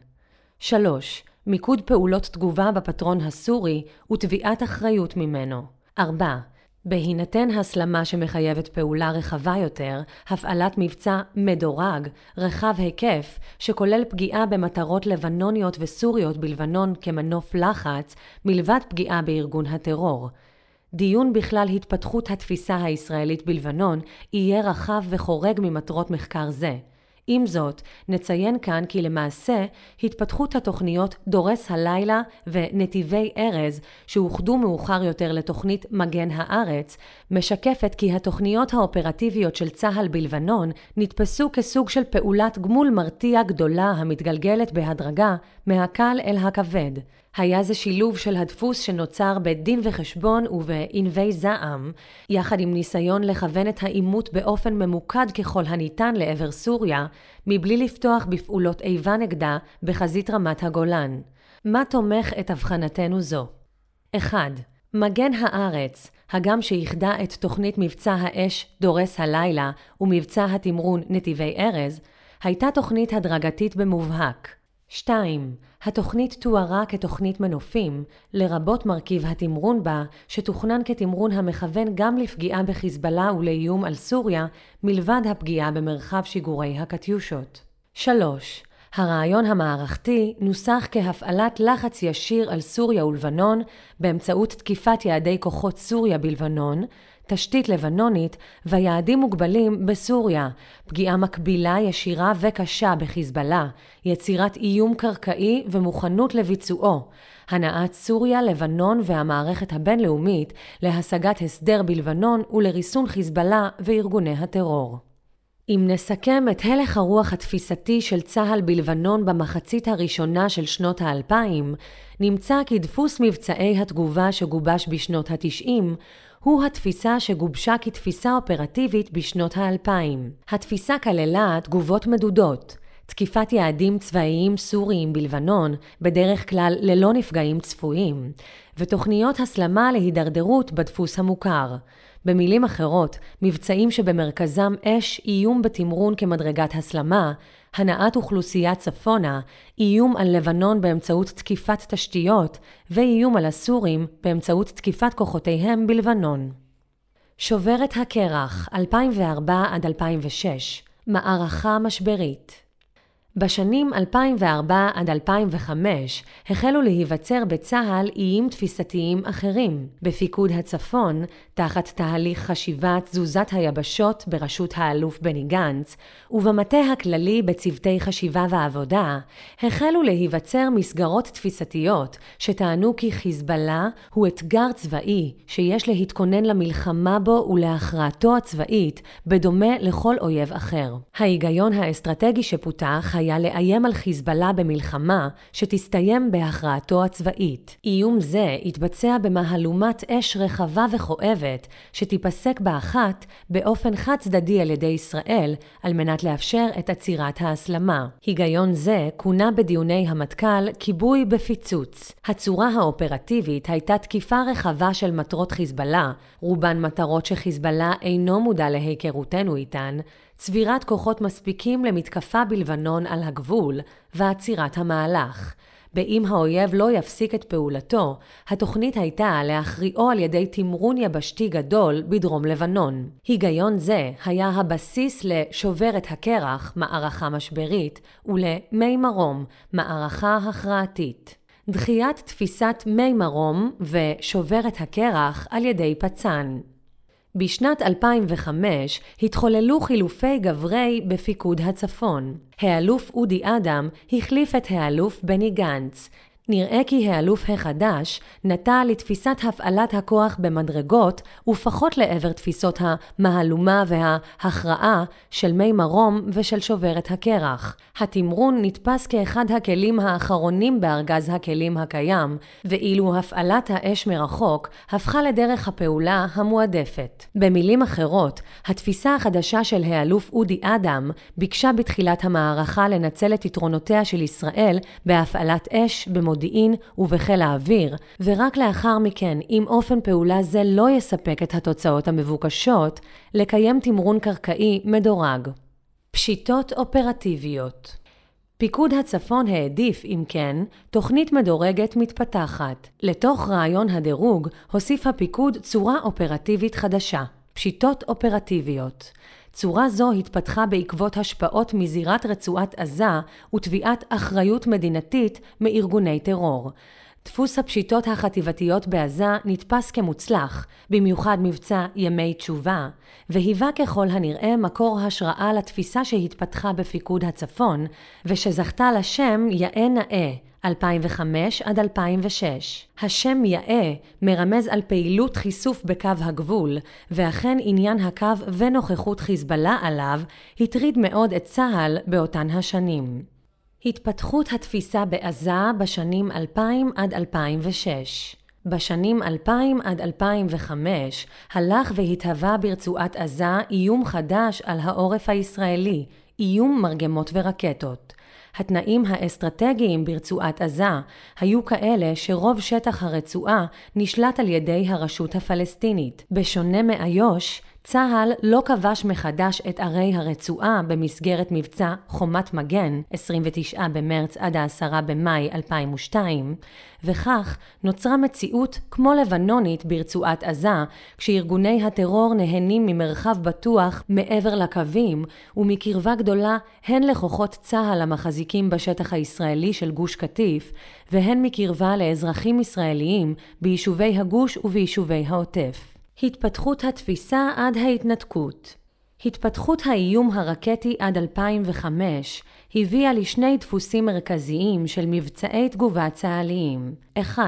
3. מיקוד פעולות תגובה בפטרון הסורי ותביעת אחריות ממנו. 4. בהינתן הסלמה שמחייבת פעולה רחבה יותר, הפעלת מבצע מדורג, רחב היקף, שכולל פגיעה במטרות לבנוניות וסוריות בלבנון כמנוף לחץ, מלבד פגיעה בארגון הטרור. דיון בכלל התפתחות התפיסה הישראלית בלבנון יהיה רחב וחורג ממטרות מחקר זה. עם זאת, נציין כאן כי למעשה התפתחות התוכניות דורס הלילה ונתיבי ארז, שאוחדו מאוחר יותר לתוכנית מגן הארץ, משקפת כי התוכניות האופרטיביות של צה"ל בלבנון נתפסו כסוג של פעולת גמול מרתיע גדולה המתגלגלת בהדרגה מהקל אל הכבד. היה זה שילוב של הדפוס שנוצר בדין וחשבון ובענבי זעם, יחד עם ניסיון לכוון את העימות באופן ממוקד ככל הניתן לעבר סוריה, מבלי לפתוח בפעולות איבה נגדה בחזית רמת הגולן. מה תומך את הבחנתנו זו? 1. מגן הארץ, הגם שאיחדה את תוכנית מבצע האש דורס הלילה ומבצע התמרון נתיבי ארז, הייתה תוכנית הדרגתית במובהק. 2. התוכנית תוארה כתוכנית מנופים, לרבות מרכיב התמרון בה, שתוכנן כתמרון המכוון גם לפגיעה בחיזבאללה ולאיום על סוריה, מלבד הפגיעה במרחב שיגורי הקטיושות. 3. הרעיון המערכתי נוסח כהפעלת לחץ ישיר על סוריה ולבנון באמצעות תקיפת יעדי כוחות סוריה בלבנון, תשתית לבנונית ויעדים מוגבלים בסוריה, פגיעה מקבילה ישירה וקשה בחיזבאללה, יצירת איום קרקעי ומוכנות לביצועו, הנעת סוריה, לבנון והמערכת הבינלאומית להשגת הסדר בלבנון ולריסון חיזבאללה וארגוני הטרור. אם נסכם את הלך הרוח התפיסתי של צה"ל בלבנון במחצית הראשונה של שנות האלפיים, נמצא כי דפוס מבצעי התגובה שגובש בשנות התשעים הוא התפיסה שגובשה כתפיסה אופרטיבית בשנות האלפיים. התפיסה כללה תגובות מדודות, תקיפת יעדים צבאיים סוריים בלבנון, בדרך כלל ללא נפגעים צפויים, ותוכניות הסלמה להידרדרות בדפוס המוכר. במילים אחרות, מבצעים שבמרכזם אש, איום בתמרון כמדרגת הסלמה, הנעת אוכלוסייה צפונה, איום על לבנון באמצעות תקיפת תשתיות, ואיום על הסורים באמצעות תקיפת כוחותיהם בלבנון. שוברת הקרח, 2004 עד 2006, מערכה משברית בשנים 2004 עד 2005 החלו להיווצר בצה"ל איים תפיסתיים אחרים. בפיקוד הצפון, תחת תהליך חשיבת תזוזת היבשות בראשות האלוף בני גנץ, ובמטה הכללי בצוותי חשיבה ועבודה, החלו להיווצר מסגרות תפיסתיות שטענו כי חיזבאללה הוא אתגר צבאי שיש להתכונן למלחמה בו ולהכרעתו הצבאית, בדומה לכל אויב אחר. ההיגיון האסטרטגי שפותח היה לאיים על חיזבאללה במלחמה שתסתיים בהכרעתו הצבאית. איום זה התבצע במהלומת אש רחבה וכואבת, שתיפסק באחת באופן חד צדדי על ידי ישראל, על מנת לאפשר את עצירת ההסלמה. היגיון זה כונה בדיוני המטכ"ל כיבוי בפיצוץ. הצורה האופרטיבית הייתה תקיפה רחבה של מטרות חיזבאללה, רובן מטרות שחיזבאללה אינו מודע להיכרותנו איתן, צבירת כוחות מספיקים למתקפה בלבנון על הגבול ועצירת המהלך. באם האויב לא יפסיק את פעולתו, התוכנית הייתה להכריעו על ידי תמרון יבשתי גדול בדרום לבנון. היגיון זה היה הבסיס לשובר את הקרח, מערכה משברית, ולמי מרום, מערכה הכרעתית. דחיית תפיסת מי מרום ושובר את הקרח על ידי פצ"ן. בשנת 2005 התחוללו חילופי גברי בפיקוד הצפון. האלוף אודי אדם החליף את האלוף בני גנץ, נראה כי האלוף החדש נטה לתפיסת הפעלת הכוח במדרגות ופחות לעבר תפיסות המהלומה וההכרעה של מי מרום ושל שוברת הקרח. התמרון נתפס כאחד הכלים האחרונים בארגז הכלים הקיים, ואילו הפעלת האש מרחוק הפכה לדרך הפעולה המועדפת. במילים אחרות, התפיסה החדשה של האלוף אודי אדם ביקשה בתחילת המערכה לנצל את יתרונותיה של ישראל בהפעלת אש במודיעין במודיעין ובחיל האוויר, ורק לאחר מכן, אם אופן פעולה זה לא יספק את התוצאות המבוקשות, לקיים תמרון קרקעי מדורג. פשיטות אופרטיביות פיקוד הצפון העדיף, אם כן, תוכנית מדורגת מתפתחת. לתוך רעיון הדירוג הוסיף הפיקוד צורה אופרטיבית חדשה, פשיטות אופרטיביות. צורה זו התפתחה בעקבות השפעות מזירת רצועת עזה ותביעת אחריות מדינתית מארגוני טרור. דפוס הפשיטות החטיבתיות בעזה נתפס כמוצלח, במיוחד מבצע ימי תשובה, והיווה ככל הנראה מקור השראה לתפיסה שהתפתחה בפיקוד הצפון, ושזכתה לשם יאה נאה, 2005 עד 2006. השם יאה מרמז על פעילות חיסוף בקו הגבול, ואכן עניין הקו ונוכחות חיזבאללה עליו הטריד מאוד את צה"ל באותן השנים. התפתחות התפיסה בעזה בשנים 2000 עד 2006 בשנים 2000 עד 2005 הלך והתהווה ברצועת עזה איום חדש על העורף הישראלי, איום מרגמות ורקטות. התנאים האסטרטגיים ברצועת עזה היו כאלה שרוב שטח הרצועה נשלט על ידי הרשות הפלסטינית. בשונה מאיו"ש, צה"ל לא כבש מחדש את ערי הרצועה במסגרת מבצע חומת מגן, 29 במרץ עד ה-10 במאי 2002, וכך נוצרה מציאות כמו לבנונית ברצועת עזה, כשארגוני הטרור נהנים ממרחב בטוח מעבר לקווים ומקרבה גדולה הן לכוחות צה"ל המחזיקים בשטח הישראלי של גוש קטיף, והן מקרבה לאזרחים ישראליים ביישובי הגוש וביישובי העוטף. התפתחות התפיסה עד ההתנתקות התפתחות האיום הרקטי עד 2005 הביאה לשני דפוסים מרכזיים של מבצעי תגובה צה"ליים. 1.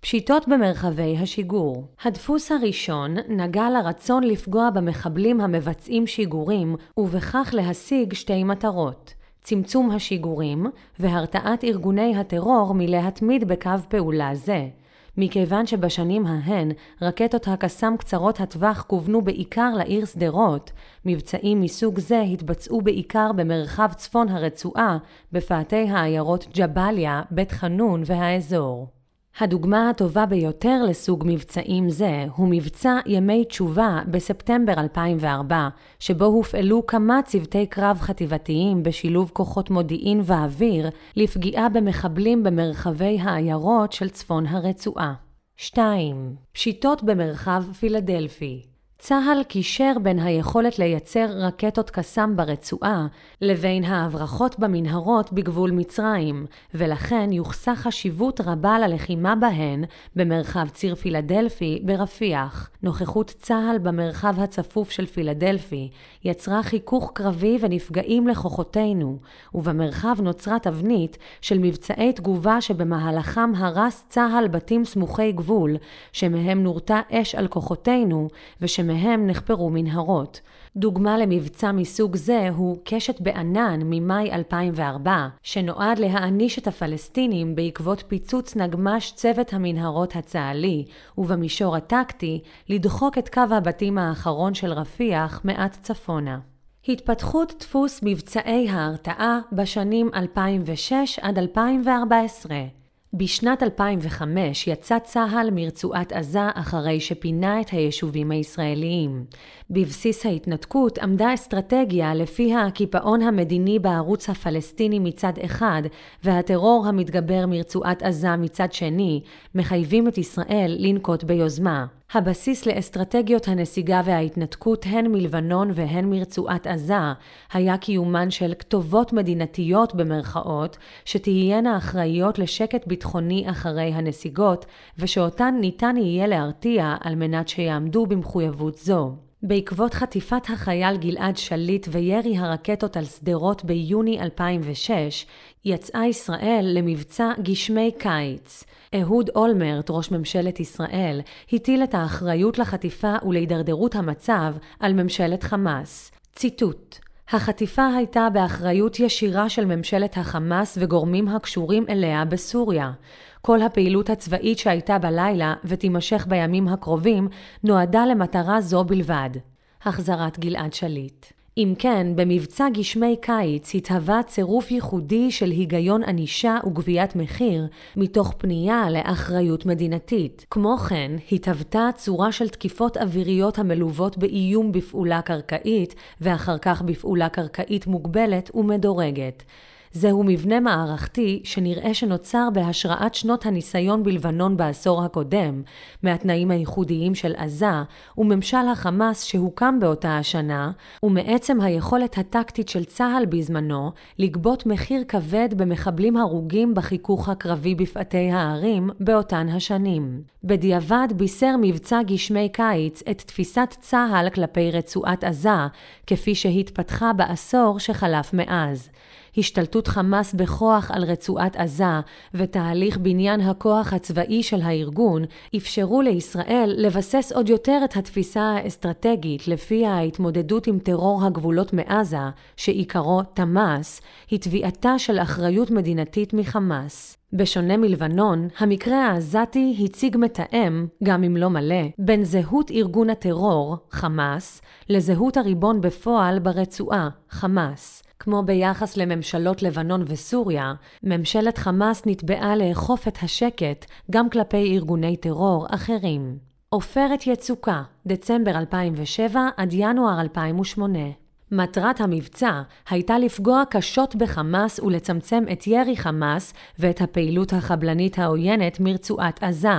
פשיטות במרחבי השיגור. הדפוס הראשון נגע לרצון לפגוע במחבלים המבצעים שיגורים, ובכך להשיג שתי מטרות. צמצום השיגורים והרתעת ארגוני הטרור מלהתמיד בקו פעולה זה. מכיוון שבשנים ההן רקטות הקסאם קצרות הטווח כוונו בעיקר לעיר שדרות, מבצעים מסוג זה התבצעו בעיקר במרחב צפון הרצועה, בפאתי העיירות ג'באליה, בית חנון והאזור. הדוגמה הטובה ביותר לסוג מבצעים זה הוא מבצע ימי תשובה בספטמבר 2004, שבו הופעלו כמה צוותי קרב חטיבתיים בשילוב כוחות מודיעין ואוויר לפגיעה במחבלים במרחבי העיירות של צפון הרצועה. 2. פשיטות במרחב פילדלפי צה"ל קישר בין היכולת לייצר רקטות קסאם ברצועה לבין ההברחות במנהרות בגבול מצרים, ולכן יוחסה חשיבות רבה ללחימה בהן במרחב ציר פילדלפי ברפיח. נוכחות צה"ל במרחב הצפוף של פילדלפי יצרה חיכוך קרבי ונפגעים לכוחותינו, ובמרחב נוצרה תבנית של מבצעי תגובה שבמהלכם הרס צה"ל בתים סמוכי גבול, שמהם נורתה אש על כוחותינו, ושמ שמהם נחפרו מנהרות. דוגמה למבצע מסוג זה הוא קשת בענן ממאי 2004, שנועד להעניש את הפלסטינים בעקבות פיצוץ נגמ"ש צוות המנהרות הצה"לי, ובמישור הטקטי, לדחוק את קו הבתים האחרון של רפיח מעט צפונה. התפתחות דפוס מבצעי ההרתעה בשנים 2006 עד 2014 בשנת 2005 יצא צה"ל מרצועת עזה אחרי שפינה את היישובים הישראליים. בבסיס ההתנתקות עמדה אסטרטגיה לפיה הקיפאון המדיני בערוץ הפלסטיני מצד אחד והטרור המתגבר מרצועת עזה מצד שני מחייבים את ישראל לנקוט ביוזמה. הבסיס לאסטרטגיות הנסיגה וההתנתקות הן מלבנון והן מרצועת עזה, היה קיומן של כתובות מדינתיות במרכאות, שתהיינה אחראיות לשקט ביטחוני אחרי הנסיגות, ושאותן ניתן יהיה להרתיע על מנת שיעמדו במחויבות זו. בעקבות חטיפת החייל גלעד שליט וירי הרקטות על שדרות ביוני 2006, יצאה ישראל למבצע גשמי קיץ. אהוד אולמרט, ראש ממשלת ישראל, הטיל את האחריות לחטיפה ולהידרדרות המצב על ממשלת חמאס. ציטוט החטיפה הייתה באחריות ישירה של ממשלת החמאס וגורמים הקשורים אליה בסוריה. כל הפעילות הצבאית שהייתה בלילה ותימשך בימים הקרובים נועדה למטרה זו בלבד. החזרת גלעד שליט. אם כן, במבצע גשמי קיץ התהווה צירוף ייחודי של היגיון ענישה וגביית מחיר, מתוך פנייה לאחריות מדינתית. כמו כן, התהוותה צורה של תקיפות אוויריות המלוות באיום בפעולה קרקעית, ואחר כך בפעולה קרקעית מוגבלת ומדורגת. זהו מבנה מערכתי שנראה שנוצר בהשראת שנות הניסיון בלבנון בעשור הקודם, מהתנאים הייחודיים של עזה, וממשל החמאס שהוקם באותה השנה, ומעצם היכולת הטקטית של צה"ל בזמנו לגבות מחיר כבד במחבלים הרוגים בחיכוך הקרבי בפאתי הערים באותן השנים. בדיעבד בישר מבצע גשמי קיץ את תפיסת צה"ל כלפי רצועת עזה, כפי שהתפתחה בעשור שחלף מאז. השתלטות חמאס בכוח על רצועת עזה ותהליך בניין הכוח הצבאי של הארגון אפשרו לישראל לבסס עוד יותר את התפיסה האסטרטגית לפיה ההתמודדות עם טרור הגבולות מעזה, שעיקרו תמ"ס, היא תביעתה של אחריות מדינתית מחמאס. בשונה מלבנון, המקרה העזתי הציג מתאם, גם אם לא מלא, בין זהות ארגון הטרור, חמאס, לזהות הריבון בפועל ברצועה, חמאס. כמו ביחס לממשלות לבנון וסוריה, ממשלת חמאס נתבעה לאכוף את השקט גם כלפי ארגוני טרור אחרים. עופרת יצוקה, דצמבר 2007 עד ינואר 2008 מטרת המבצע הייתה לפגוע קשות בחמאס ולצמצם את ירי חמאס ואת הפעילות החבלנית העוינת מרצועת עזה,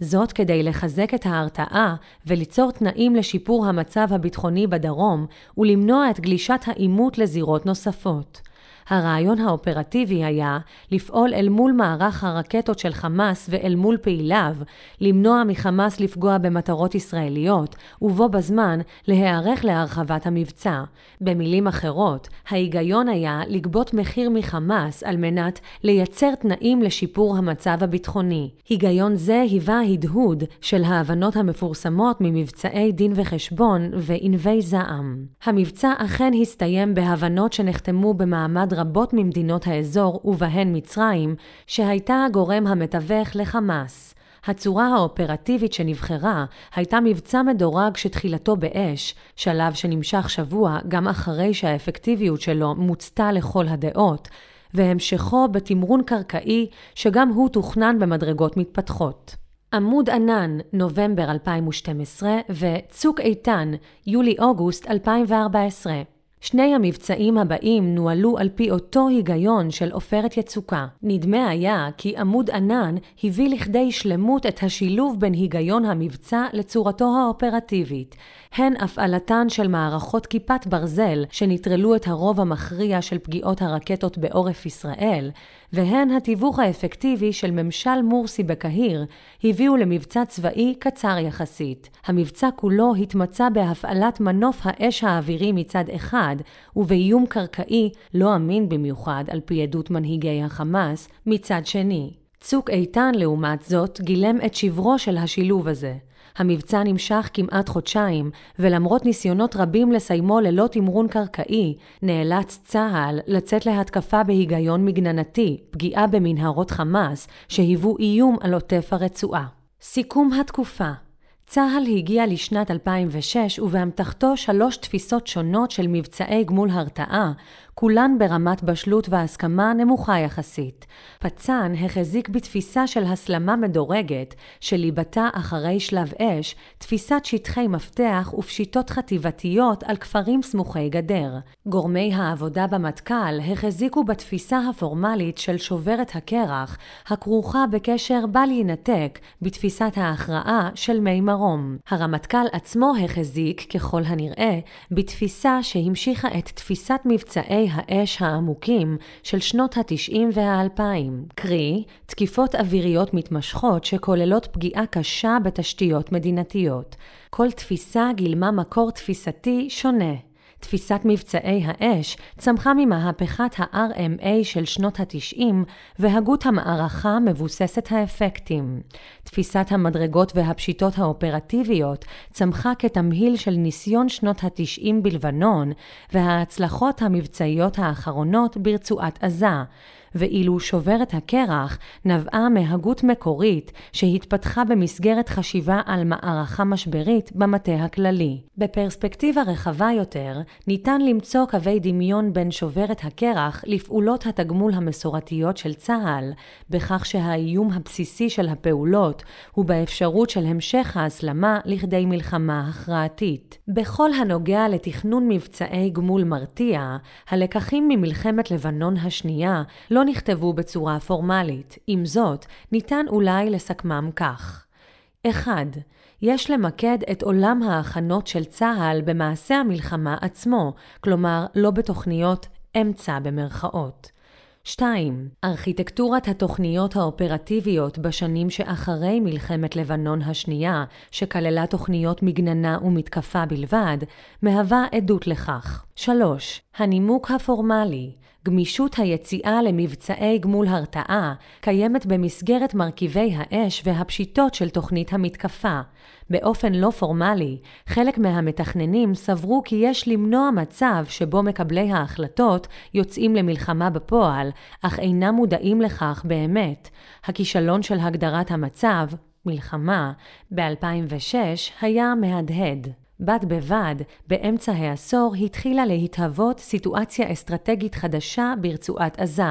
זאת כדי לחזק את ההרתעה וליצור תנאים לשיפור המצב הביטחוני בדרום ולמנוע את גלישת העימות לזירות נוספות. הרעיון האופרטיבי היה לפעול אל מול מערך הרקטות של חמאס ואל מול פעיליו, למנוע מחמאס לפגוע במטרות ישראליות, ובו בזמן להיערך להרחבת המבצע. במילים אחרות, ההיגיון היה לגבות מחיר מחמאס על מנת לייצר תנאים לשיפור המצב הביטחוני. היגיון זה היווה הדהוד של ההבנות המפורסמות ממבצעי דין וחשבון וענבי זעם. המבצע אכן הסתיים בהבנות שנחתמו במעמד רבות ממדינות האזור, ובהן מצרים, שהייתה הגורם המתווך לחמאס. הצורה האופרטיבית שנבחרה הייתה מבצע מדורג שתחילתו באש, שלב שנמשך שבוע גם אחרי שהאפקטיביות שלו מוצתה לכל הדעות, והמשכו בתמרון קרקעי שגם הוא תוכנן במדרגות מתפתחות. עמוד ענן, נובמבר 2012, וצוק איתן, יולי-אוגוסט 2014. שני המבצעים הבאים נוהלו על פי אותו היגיון של עופרת יצוקה. נדמה היה כי עמוד ענן הביא לכדי שלמות את השילוב בין היגיון המבצע לצורתו האופרטיבית, הן הפעלתן של מערכות כיפת ברזל שנטרלו את הרוב המכריע של פגיעות הרקטות בעורף ישראל, והן התיווך האפקטיבי של ממשל מורסי בקהיר, הביאו למבצע צבאי קצר יחסית. המבצע כולו התמצא בהפעלת מנוף האש האווירי מצד אחד, ובאיום קרקעי לא אמין במיוחד על פי עדות מנהיגי החמאס, מצד שני. צוק איתן, לעומת זאת, גילם את שברו של השילוב הזה. המבצע נמשך כמעט חודשיים, ולמרות ניסיונות רבים לסיימו ללא תמרון קרקעי, נאלץ צה"ל לצאת להתקפה בהיגיון מגננתי, פגיעה במנהרות חמאס, שהיוו איום על עוטף הרצועה. סיכום התקופה צה"ל הגיע לשנת 2006 ובאמתחתו שלוש תפיסות שונות של מבצעי גמול הרתעה, כולן ברמת בשלות והסכמה נמוכה יחסית. פצ"ן החזיק בתפיסה של הסלמה מדורגת, שליבתה אחרי שלב אש, תפיסת שטחי מפתח ופשיטות חטיבתיות על כפרים סמוכי גדר. גורמי העבודה במטכ"ל החזיקו בתפיסה הפורמלית של שוברת הקרח, הכרוכה בקשר בל יינתק בתפיסת ההכרעה של מי מרום. הרמטכ"ל עצמו החזיק, ככל הנראה, בתפיסה שהמשיכה את תפיסת מבצעי האש העמוקים של שנות ה-90 וה-2000, קרי, תקיפות אוויריות מתמשכות שכוללות פגיעה קשה בתשתיות מדינתיות. כל תפיסה גילמה מקור תפיסתי שונה. תפיסת מבצעי האש צמחה ממהפכת ה-RMA של שנות ה-90 והגות המערכה מבוססת האפקטים. תפיסת המדרגות והפשיטות האופרטיביות צמחה כתמהיל של ניסיון שנות ה-90 בלבנון וההצלחות המבצעיות האחרונות ברצועת עזה, ואילו שוברת הקרח נבעה מהגות מקורית שהתפתחה במסגרת חשיבה על מערכה משברית במטה הכללי. בפרספקטיבה רחבה יותר, ניתן למצוא קווי דמיון בין שוברת הקרח לפעולות התגמול המסורתיות של צה"ל, בכך שהאיום הבסיסי של הפעולות הוא באפשרות של המשך ההסלמה לכדי מלחמה הכרעתית. בכל הנוגע לתכנון מבצעי גמול מרתיע, הלקחים ממלחמת לבנון השנייה לא נכתבו בצורה פורמלית. עם זאת, ניתן אולי לסכמם כך 1. יש למקד את עולם ההכנות של צה"ל במעשה המלחמה עצמו, כלומר לא בתוכניות אמצע במרכאות. 2. ארכיטקטורת התוכניות האופרטיביות בשנים שאחרי מלחמת לבנון השנייה, שכללה תוכניות מגננה ומתקפה בלבד, מהווה עדות לכך. 3. הנימוק הפורמלי גמישות היציאה למבצעי גמול הרתעה קיימת במסגרת מרכיבי האש והפשיטות של תוכנית המתקפה. באופן לא פורמלי, חלק מהמתכננים סברו כי יש למנוע מצב שבו מקבלי ההחלטות יוצאים למלחמה בפועל, אך אינם מודעים לכך באמת. הכישלון של הגדרת המצב, מלחמה, ב-2006 היה מהדהד. בד בבד, באמצע העשור התחילה להתהוות סיטואציה אסטרטגית חדשה ברצועת עזה.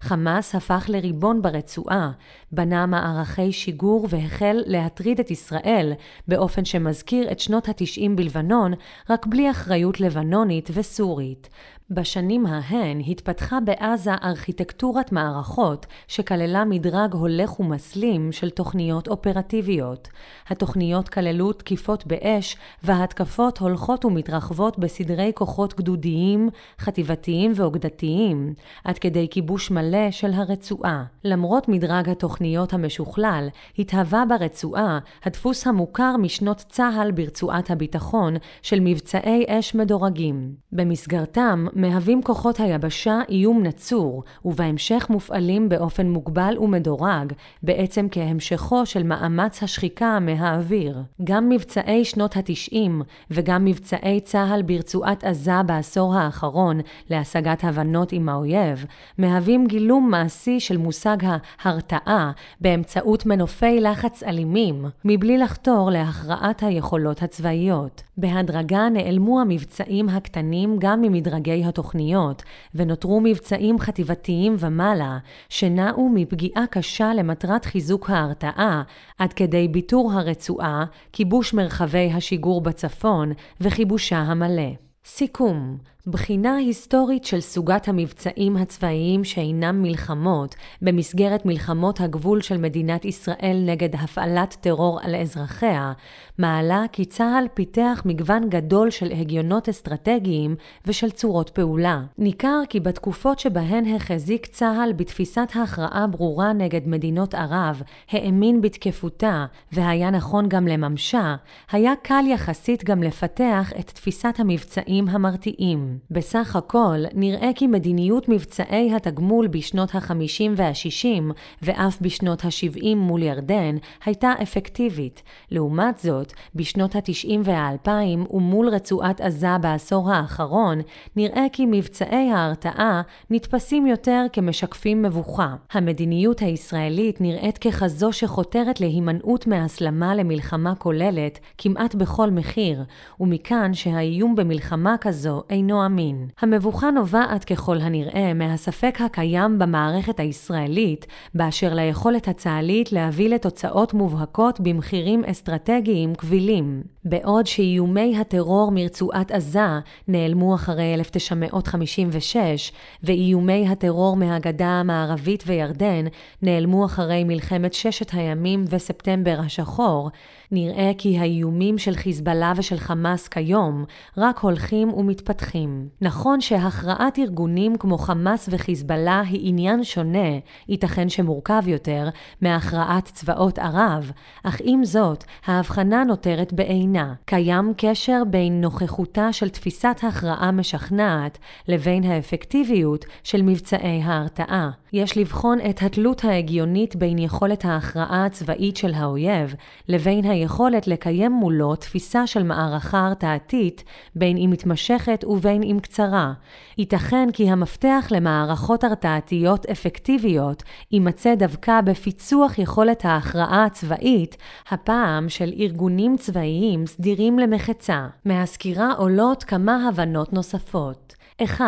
חמאס הפך לריבון ברצועה, בנה מערכי שיגור והחל להטריד את ישראל באופן שמזכיר את שנות התשעים בלבנון, רק בלי אחריות לבנונית וסורית. בשנים ההן התפתחה בעזה ארכיטקטורת מערכות שכללה מדרג הולך ומסלים של תוכניות אופרטיביות. התוכניות כללו תקיפות באש והתקפות הולכות ומתרחבות בסדרי כוחות גדודיים, חטיבתיים ואוגדתיים, עד כדי כיבוש מלא של הרצועה. למרות מדרג התוכניות המשוכלל, התהווה ברצועה הדפוס המוכר משנות צה"ל ברצועת הביטחון של מבצעי אש מדורגים. במסגרתם מהווים כוחות היבשה איום נצור, ובהמשך מופעלים באופן מוגבל ומדורג, בעצם כהמשכו של מאמץ השחיקה מהאוויר. גם מבצעי שנות התשעים וגם מבצעי צה"ל ברצועת עזה בעשור האחרון להשגת הבנות עם האויב, מהווים גילום מעשי של מושג ההרתעה באמצעות מנופי לחץ אלימים, מבלי לחתור להכרעת היכולות הצבאיות. בהדרגה נעלמו המבצעים הקטנים גם ממדרגי התוכניות, ונותרו מבצעים חטיבתיים ומעלה, שנעו מפגיעה קשה למטרת חיזוק ההרתעה, עד כדי ביטור הרצועה, כיבוש מרחבי השיגור בצפון וכיבושה המלא. סיכום בחינה היסטורית של סוגת המבצעים הצבאיים שאינם מלחמות במסגרת מלחמות הגבול של מדינת ישראל נגד הפעלת טרור על אזרחיה, מעלה כי צה"ל פיתח מגוון גדול של הגיונות אסטרטגיים ושל צורות פעולה. ניכר כי בתקופות שבהן החזיק צה"ל בתפיסת הכרעה ברורה נגד מדינות ערב, האמין בתקפותה והיה נכון גם לממשה, היה קל יחסית גם לפתח את תפיסת המבצעים המרתיעים. בסך הכל, נראה כי מדיניות מבצעי התגמול בשנות ה-50 וה-60, ואף בשנות ה-70 מול ירדן, הייתה אפקטיבית. לעומת זאת, בשנות ה-90 וה-2000 ומול רצועת עזה בעשור האחרון, נראה כי מבצעי ההרתעה נתפסים יותר כמשקפים מבוכה. המדיניות הישראלית נראית ככזו שחותרת להימנעות מהסלמה למלחמה כוללת כמעט בכל מחיר, ומכאן שהאיום במלחמה כזו אינו אמין. המבוכה נובעת ככל הנראה מהספק הקיים במערכת הישראלית באשר ליכולת הצה"לית להביא לתוצאות מובהקות במחירים אסטרטגיים קבילים. בעוד שאיומי הטרור מרצועת עזה נעלמו אחרי 1956, ואיומי הטרור מהגדה המערבית וירדן נעלמו אחרי מלחמת ששת הימים וספטמבר השחור, נראה כי האיומים של חיזבאללה ושל חמאס כיום רק הולכים ומתפתחים. נכון שהכרעת ארגונים כמו חמאס וחיזבאללה היא עניין שונה, ייתכן שמורכב יותר, מהכרעת צבאות ערב, אך עם זאת, ההבחנה נותרת בעינה. קיים קשר בין נוכחותה של תפיסת הכרעה משכנעת לבין האפקטיביות של מבצעי ההרתעה. יש לבחון את התלות ההגיונית בין יכולת ההכרעה הצבאית של האויב לבין היכולת לקיים מולו תפיסה של מערכה הרתעתית, בין אם מתמשכת ובין אם קצרה. ייתכן כי המפתח למערכות הרתעתיות אפקטיביות יימצא דווקא בפיצוח יכולת ההכרעה הצבאית, הפעם של ארגונים צבאיים סדירים למחצה. מהסקירה עולות כמה הבנות נוספות. 1.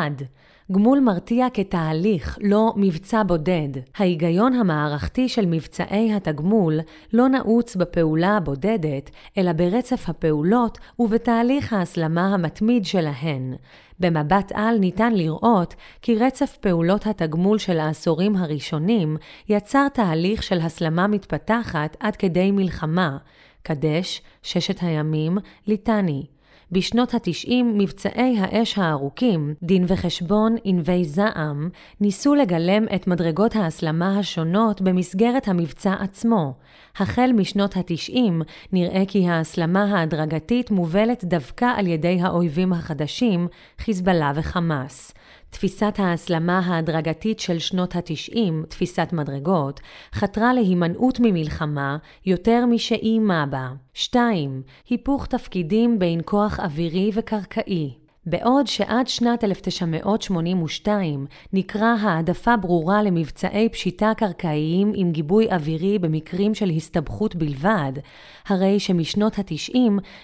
גמול מרתיע כתהליך, לא מבצע בודד. ההיגיון המערכתי של מבצעי התגמול לא נעוץ בפעולה הבודדת, אלא ברצף הפעולות ובתהליך ההסלמה המתמיד שלהן. במבט על ניתן לראות כי רצף פעולות התגמול של העשורים הראשונים יצר תהליך של הסלמה מתפתחת עד כדי מלחמה. קדש, ששת הימים, ליטני. בשנות התשעים מבצעי האש הארוכים, דין וחשבון, ענבי זעם, ניסו לגלם את מדרגות ההסלמה השונות במסגרת המבצע עצמו. החל משנות התשעים נראה כי ההסלמה ההדרגתית מובלת דווקא על ידי האויבים החדשים, חיזבאללה וחמאס. תפיסת ההסלמה ההדרגתית של שנות התשעים, תפיסת מדרגות, חתרה להימנעות ממלחמה יותר משאיימה בה. 2. היפוך תפקידים בין כוח אווירי וקרקעי. בעוד שעד שנת 1982 נקרא העדפה ברורה למבצעי פשיטה קרקעיים עם גיבוי אווירי במקרים של הסתבכות בלבד, הרי שמשנות ה-90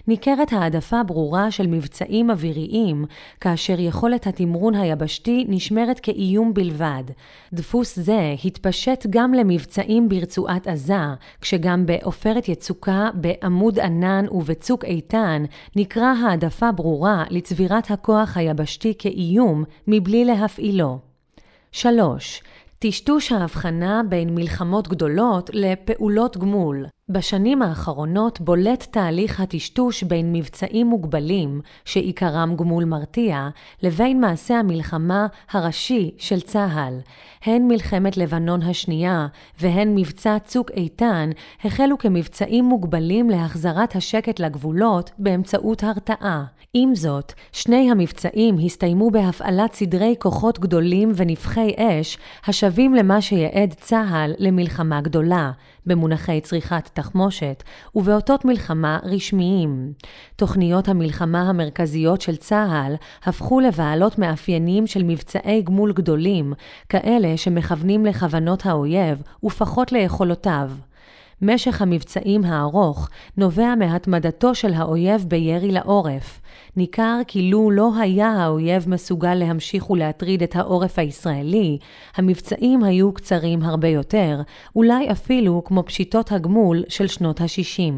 ניכרת העדפה ברורה של מבצעים אוויריים, כאשר יכולת התמרון היבשתי נשמרת כאיום בלבד. דפוס זה התפשט גם למבצעים ברצועת עזה, כשגם בעופרת יצוקה, בעמוד ענן ובצוק איתן נקרא העדפה ברורה לצבירת הכוח היבשתי כאיום מבלי להפעילו. 3. טשטוש ההבחנה בין מלחמות גדולות לפעולות גמול. בשנים האחרונות בולט תהליך הטשטוש בין מבצעים מוגבלים, שעיקרם גמול מרתיע, לבין מעשה המלחמה הראשי של צה"ל. הן מלחמת לבנון השנייה והן מבצע צוק איתן החלו כמבצעים מוגבלים להחזרת השקט לגבולות באמצעות הרתעה. עם זאת, שני המבצעים הסתיימו בהפעלת סדרי כוחות גדולים ונפחי אש, השווים למה שיעד צה"ל למלחמה גדולה, במונחי צריכת תחמושת, ובאותות מלחמה רשמיים. תוכניות המלחמה המרכזיות של צה"ל הפכו לבעלות מאפיינים של מבצעי גמול גדולים, כאלה שמכוונים לכוונות האויב ופחות ליכולותיו. משך המבצעים הארוך נובע מהתמדתו של האויב בירי לעורף. ניכר כי לו לא היה האויב מסוגל להמשיך ולהטריד את העורף הישראלי, המבצעים היו קצרים הרבה יותר, אולי אפילו כמו פשיטות הגמול של שנות ה-60.